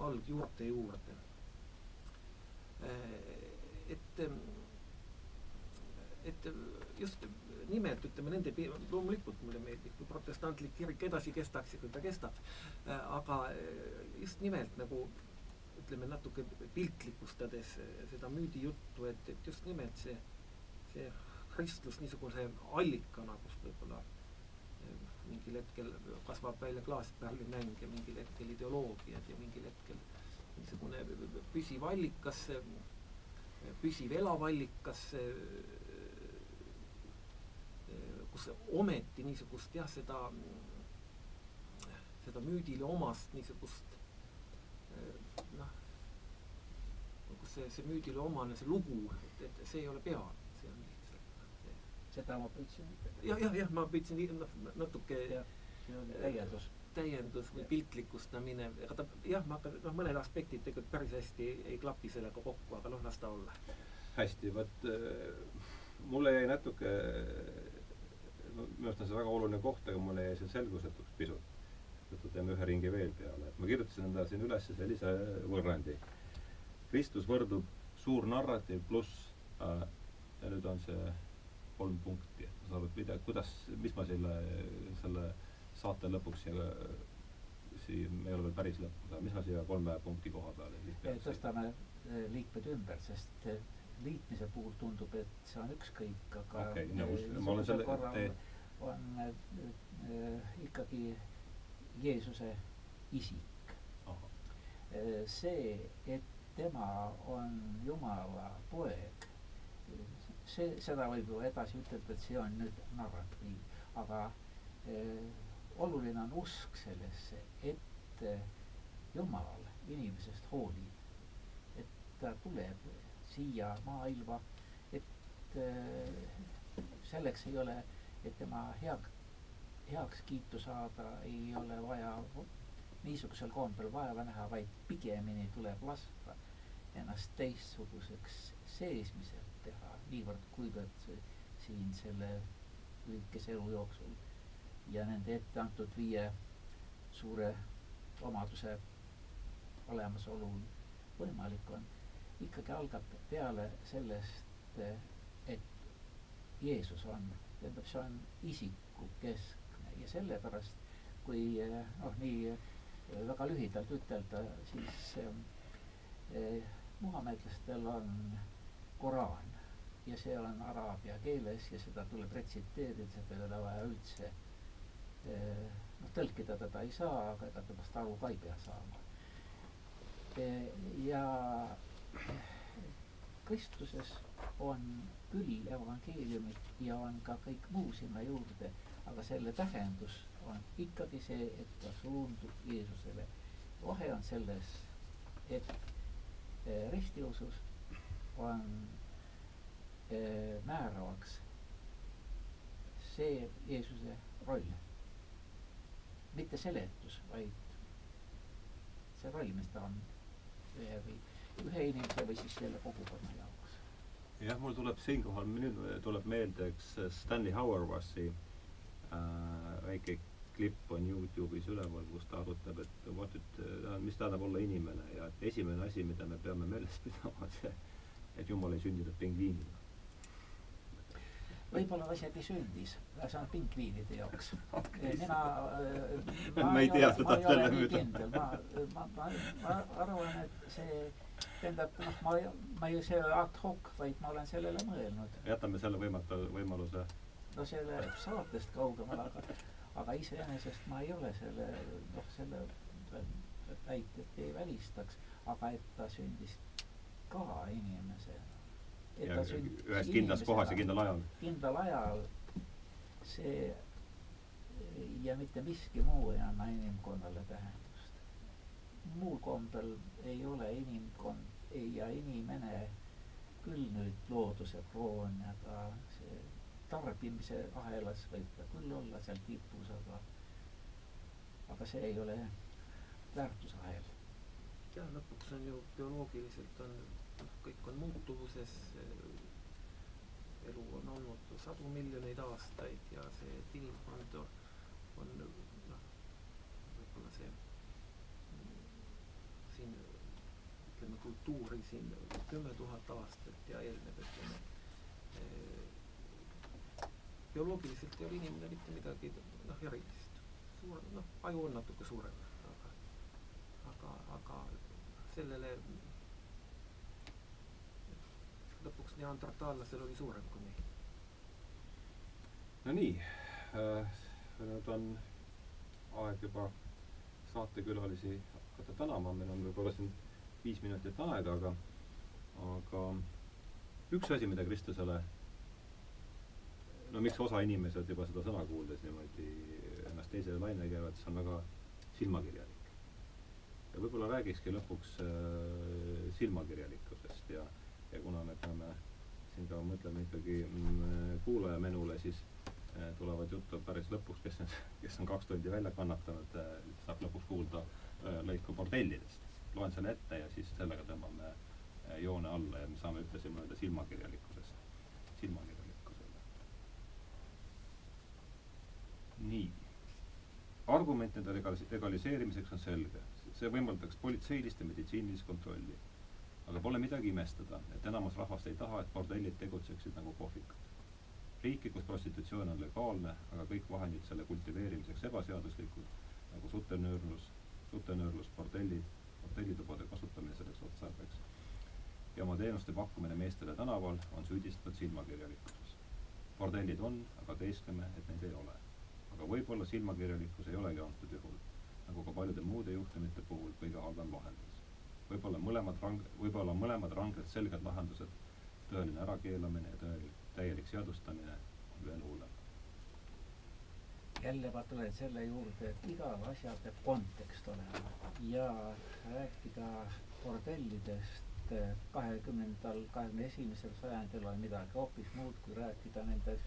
algjuurte juurde. Et, et just nimelt ütleme nende, loomulikult mulle meeldib, kui protestantlik kirik edasi kestaks ja küll ta kestab, aga just nimelt nagu ütleme natuke piltlikustades seda müüdijuttu, et, et just nimelt see, see kristlus niisuguse allikana, kust võib-olla mingil hetkel kasvab välja klaaspärlimäng ja mingil hetkel ideoloogiad ja mingil hetkel niisugune püsiv allikas, püsiv elav allikas kus ometi niisugust jah, seda, seda müüdile omast niisugust noh, kus see, see müüdile omane, see lugu, et, et see ei ole peal, see on lihtsalt see. seda ma püüdsin. jah, jah, jah, ma püüdsin noh, natuke ja, see on täiendus täiendus või piltlikustamine, ega ta jah, ma hakkan, noh, mõned aspektid tegelikult päris hästi ei, klapi sellega kokku, aga noh, las ta olla. hästi, vot äh, mulle jäi natuke minu arust on see väga oluline koht, aga mulle jäi see selgusetuks pisut. seetõttu teeme ühe ringi veel peale, et ma kirjutasin enda siin üles sellise võrrandi. Kristus võrdub suur narratiiv pluss äh, ja nüüd on see kolm punkti, et ma saan aru, et mida, kuidas, mis ma selle, selle saate lõpuks siia siin, me ei ole veel päris lõpus, aga mis ma siia kolme punkti koha peale tõstame äh, liikmed ümber, sest äh, liitmise puhul tundub, et see on ükskõik, aga okay, nõus, ma olen selle te... on äh, ikkagi Jeesuse isik. Äh, see, et tema on Jumala poeg, see, seda võib ju edasi ütelda, et see on nüüd narratiiv, aga äh, oluline on usk sellesse, et äh, Jumal inimesest hoolib, et ta tuleb siia maailma, et äh, selleks ei ole, et tema hea, heakskiitu saada, ei ole vaja niisugusel kombel vaeva näha, vaid pigemini tuleb lasta ennast teistsuguseks seesmiselt teha, niivõrd kuivõrd siin selle lühikese elu jooksul ja nende ette antud viie suure omaduse olemasolul võimalik on ikkagi algab peale sellest, et Jeesus on, tähendab, see on isikukeskne ja sellepärast, kui noh, nii väga lühidalt ütelda, siis eh, muhamedlastel on Koraan ja see on araabia keeles ja seda tuleb retsiteerida, seda ei ole vaja üldse eh, noh, tõlkida teda ei saa, aga ega temast aru ka ei pea saama. Eh, ja Kristuses on küll evangeeliumid ja on ka kõik muu sinna juurde, aga selle tähendus on ikkagi see, et ta suundub Jeesusele. vahe on selles, et eh, ristiusus on määravaks see Jeesuse roll. Mitte seletus, vaid see roll, mis ta on. Ühe või ühe inimese või siis selle kogukonna jaoks. jah, mul tuleb siinkohal, nüüd tuleb meelde üks Stanley Hauerwassi äh, väike klipp on Youtube'is üleval, kus ta arutab, et what it, mis tähendab olla inimene. Ja et esimene asi, mida me peame meeles pidama, on see, et jumal ei sündinud pingviinina võib-olla ta isegi sündis, see on pingviinide jaoks. Mina äh, ma ei tea seda selle kindel, ma, ma, ma, ma arvan, et see tähendab, noh, ma, ma ei, see ad hoc, vaid ma olen sellele mõelnud. jätame selle võimata, võimaluse. no see läheb saatest kaugemale, aga, aga iseenesest ma ei ole selle, noh, selle väitet ei välistaks, aga et ta sündis ka inimesena ja ühes kindlas kohas ja kindlal ajal. kindlal ajal see ja mitte miski muu ei anna inimkonnale tähendust. muul kombel ei ole inimkond ei, ja inimene küll nüüd looduse kroon ja ta see tarbimise ahelas võib ta küll olla seal tipus, aga aga see ei ole väärtusahel. jah, lõpuks on ju bioloogiliselt on noh, kõik on muutuvuses, elu on olnud sadu miljoneid aastaid ja see, et inimkond on noh, võib-olla see siin ütleme, kultuuri siin kümme tuhat aastat ja eelnev, ütleme bioloogiliselt ei ole inimene mitte midagi noh, erilist. suur, noh, aju on natuke suurem, aga, aga, aga sellele lõpuks neandertaallasel oli suurem kui meil. no nii äh,, nüüd on aeg juba saatekülalisi hakata tänama, meil on võib-olla siin viis minutit aega, aga aga üks asi, mida Kristusele no miks osa inimesed juba seda sõna kuuldes niimoodi ennast teisele laine käivad, see on väga silmakirjalik. ja võib-olla räägikski lõpuks äh, silmakirjalikkusest ja ja kuna me peame siin ka mõtlema ikkagi mm, kuulaja menule, siis eh, tulevad juttu päris lõpuks, kes kes on kaks tundi välja kannatanud, eh, saab lõpuks kuulda eh, lõiku bordellidest. loen selle ette ja siis sellega tõmbame joone alla ja me saame ühtlasi mõelda silmakirjalikkusest, silmakirjalikkusele. nii. argument nende legalis-, legaliseerimiseks on selge. see võimaldaks politseilist ja meditsiinilist kontrolli aga pole midagi imestada, et enamus rahvast ei taha, et bordellid tegutseksid nagu kohvikud. riiki, kus prostitutsioon on legaalne, aga kõik vahendid selle kultiveerimiseks ebaseaduslikud, nagu sutenöörlus, sutenöörlus, bordellid, hotellitubade kasutamine selleks otstarbeks ja oma teenuste pakkumine meestele tänaval on süüdistatud silmakirjalikkuses. bordellid on, aga teeskleme, et neid ei ole. aga võib-olla silmakirjalikkus ei olegi antud juhul, nagu ka paljude muude juhtumite puhul, kõige halvem lahendus võib-olla mõlemad rang-, võib-olla mõlemad rangelt selged lahendused, tõeline ärakeelamine ja tõeline, täielik seadustamine veel hullem. jälle ma tulen selle juurde, et igal asjal peab kontekst olema ja rääkida bordellidest kahekümnendal, kahekümne esimesel sajandil on midagi hoopis muud, kui rääkida nendest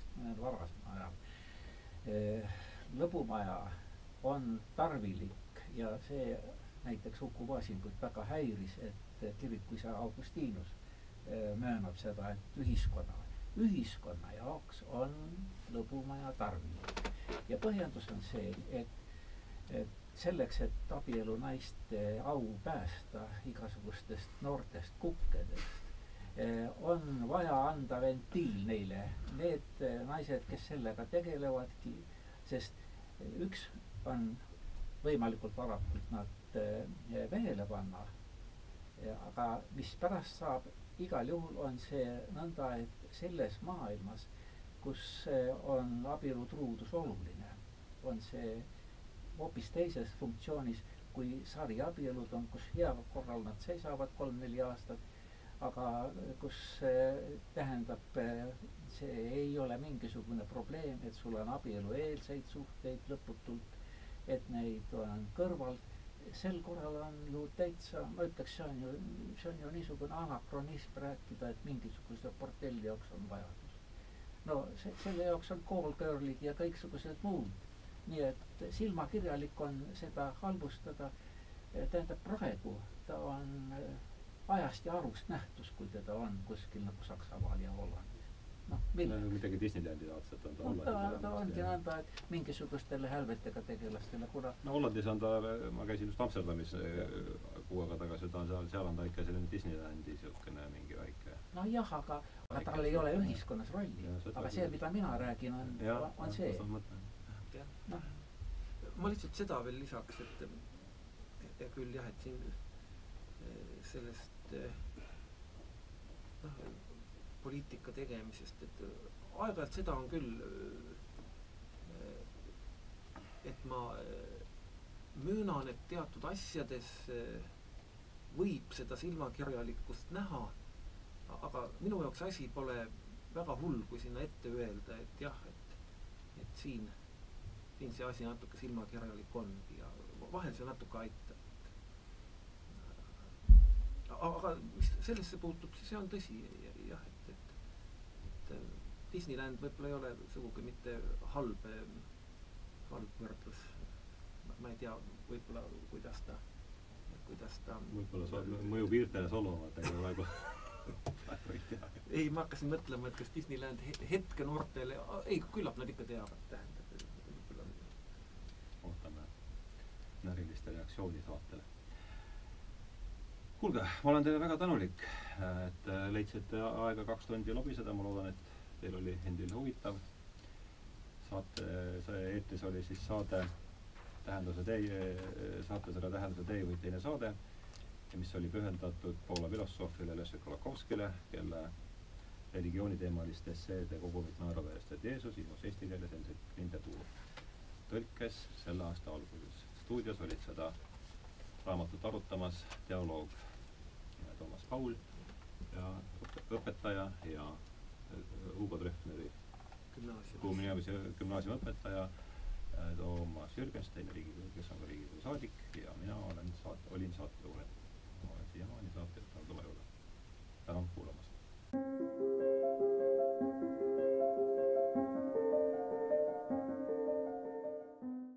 ajal. Eh, lõbumaja on tarvilik ja see näiteks Uku Masingut väga häiris, et kirikuisa Augustinus eh, möönab seda, et ühiskonna, ühiskonna jaoks on lõbumaja tarvilik. ja põhjendus on see, et, et selleks, et abielu naiste au päästa igasugustest noortest kukkedest, eh, on vaja anda ventiil neile, need naised, kes sellega tegelevadki, sest üks on võimalikult varakult nad vehele panna. aga mis pärast saab, igal juhul on see nõnda, et selles maailmas, kus on abielu truudus oluline, on see hoopis teises funktsioonis kui sariabielud on, kus hea korral nad seisavad kolm-neli aastat, aga kus tähendab, see ei ole mingisugune probleem, et sul on abielueelseid suhteid lõputult, et neid on kõrval sel korral on ju täitsa, ma ütleks, see on ju, see on ju niisugune anakronism rääkida, et mingisuguse bordelli jaoks on vajadus. no see, selle jaoks on call-girl'id ja kõiksugused muud. nii et silmakirjalik on seda halvustada. tähendab, praegu ta on ajast ja arust nähtus, kui teda on kuskil nagu Saksamaal ja Hollandis noh, mille no, midagi Disneylandi laadset on ta no, Hollandis ta, ta ongi nõnda, et mingisugustele hälvetega tegelastele, kuna no Hollandis on ta, ma käisin just Amsterdamis äh, kuu aega tagasi, ta on seal, seal on ta ikka selline Disneylandi niisugune mingi väike nojah, aga, aga tal ei ole ühiskonnas rolli. aga see, mida mina räägin, on, on see. noh, ma lihtsalt seda veel lisaks, et küll jah, et siin eh, sellest eh, noh, poliitika tegemisest, et aeg-ajalt seda on küll, et ma möönan, et teatud asjades võib seda silmakirjalikkust näha, aga minu jaoks asi pole väga hull, kui sinna ette öelda, et jah, et, et siin, siin see asi natuke silmakirjalik ongi ja vahel see natuke aitab. aga mis sellesse puutub, siis see on tõsi et Disneyland võib-olla ei ole sugugi mitte halb, halb võrdlus. ma ei tea, võib-olla kuidas ta, kuidas ta võib-olla saab, mõjub hiirtele solvavalt, aga praegu praegu ei tea. ei, ma hakkasin mõtlema, et kas Disneyland hetke noortele, ei, küllap nad ikka teavad, tähendab, ootame näriliste reaktsiooni saatele kuulge, ma olen teile väga tänulik, et leidsite aega kaks tundi lobiseda, ma loodan, et teil oli endil huvitav. saate, see eetris oli siis saade Tähenduse tee, saatesõna Tähenduse tee või teine saade, mis oli pühendatud Poola filosoofile Leszek Kolakowskile, kelle religiooniteemaliste esseede kogumik naeruvääristati Jeesus ilmus eesti keeles endiselt Lindetuur tõlkes selle aasta alguses. stuudios olid seda raamatut arutamas teoloog Toomas Paul ja õpetaja ja äh, Hugo Treffneri gümnaasiumi, gümnaasiumi õpetaja äh, Toomas Jürgenstein, Riigikogu, kes on ka Riigikogu saadik ja mina olen saate, olin saatejuht. ma olen siiamaani saatejuht Hardo Vajuga. tänan kuulamast.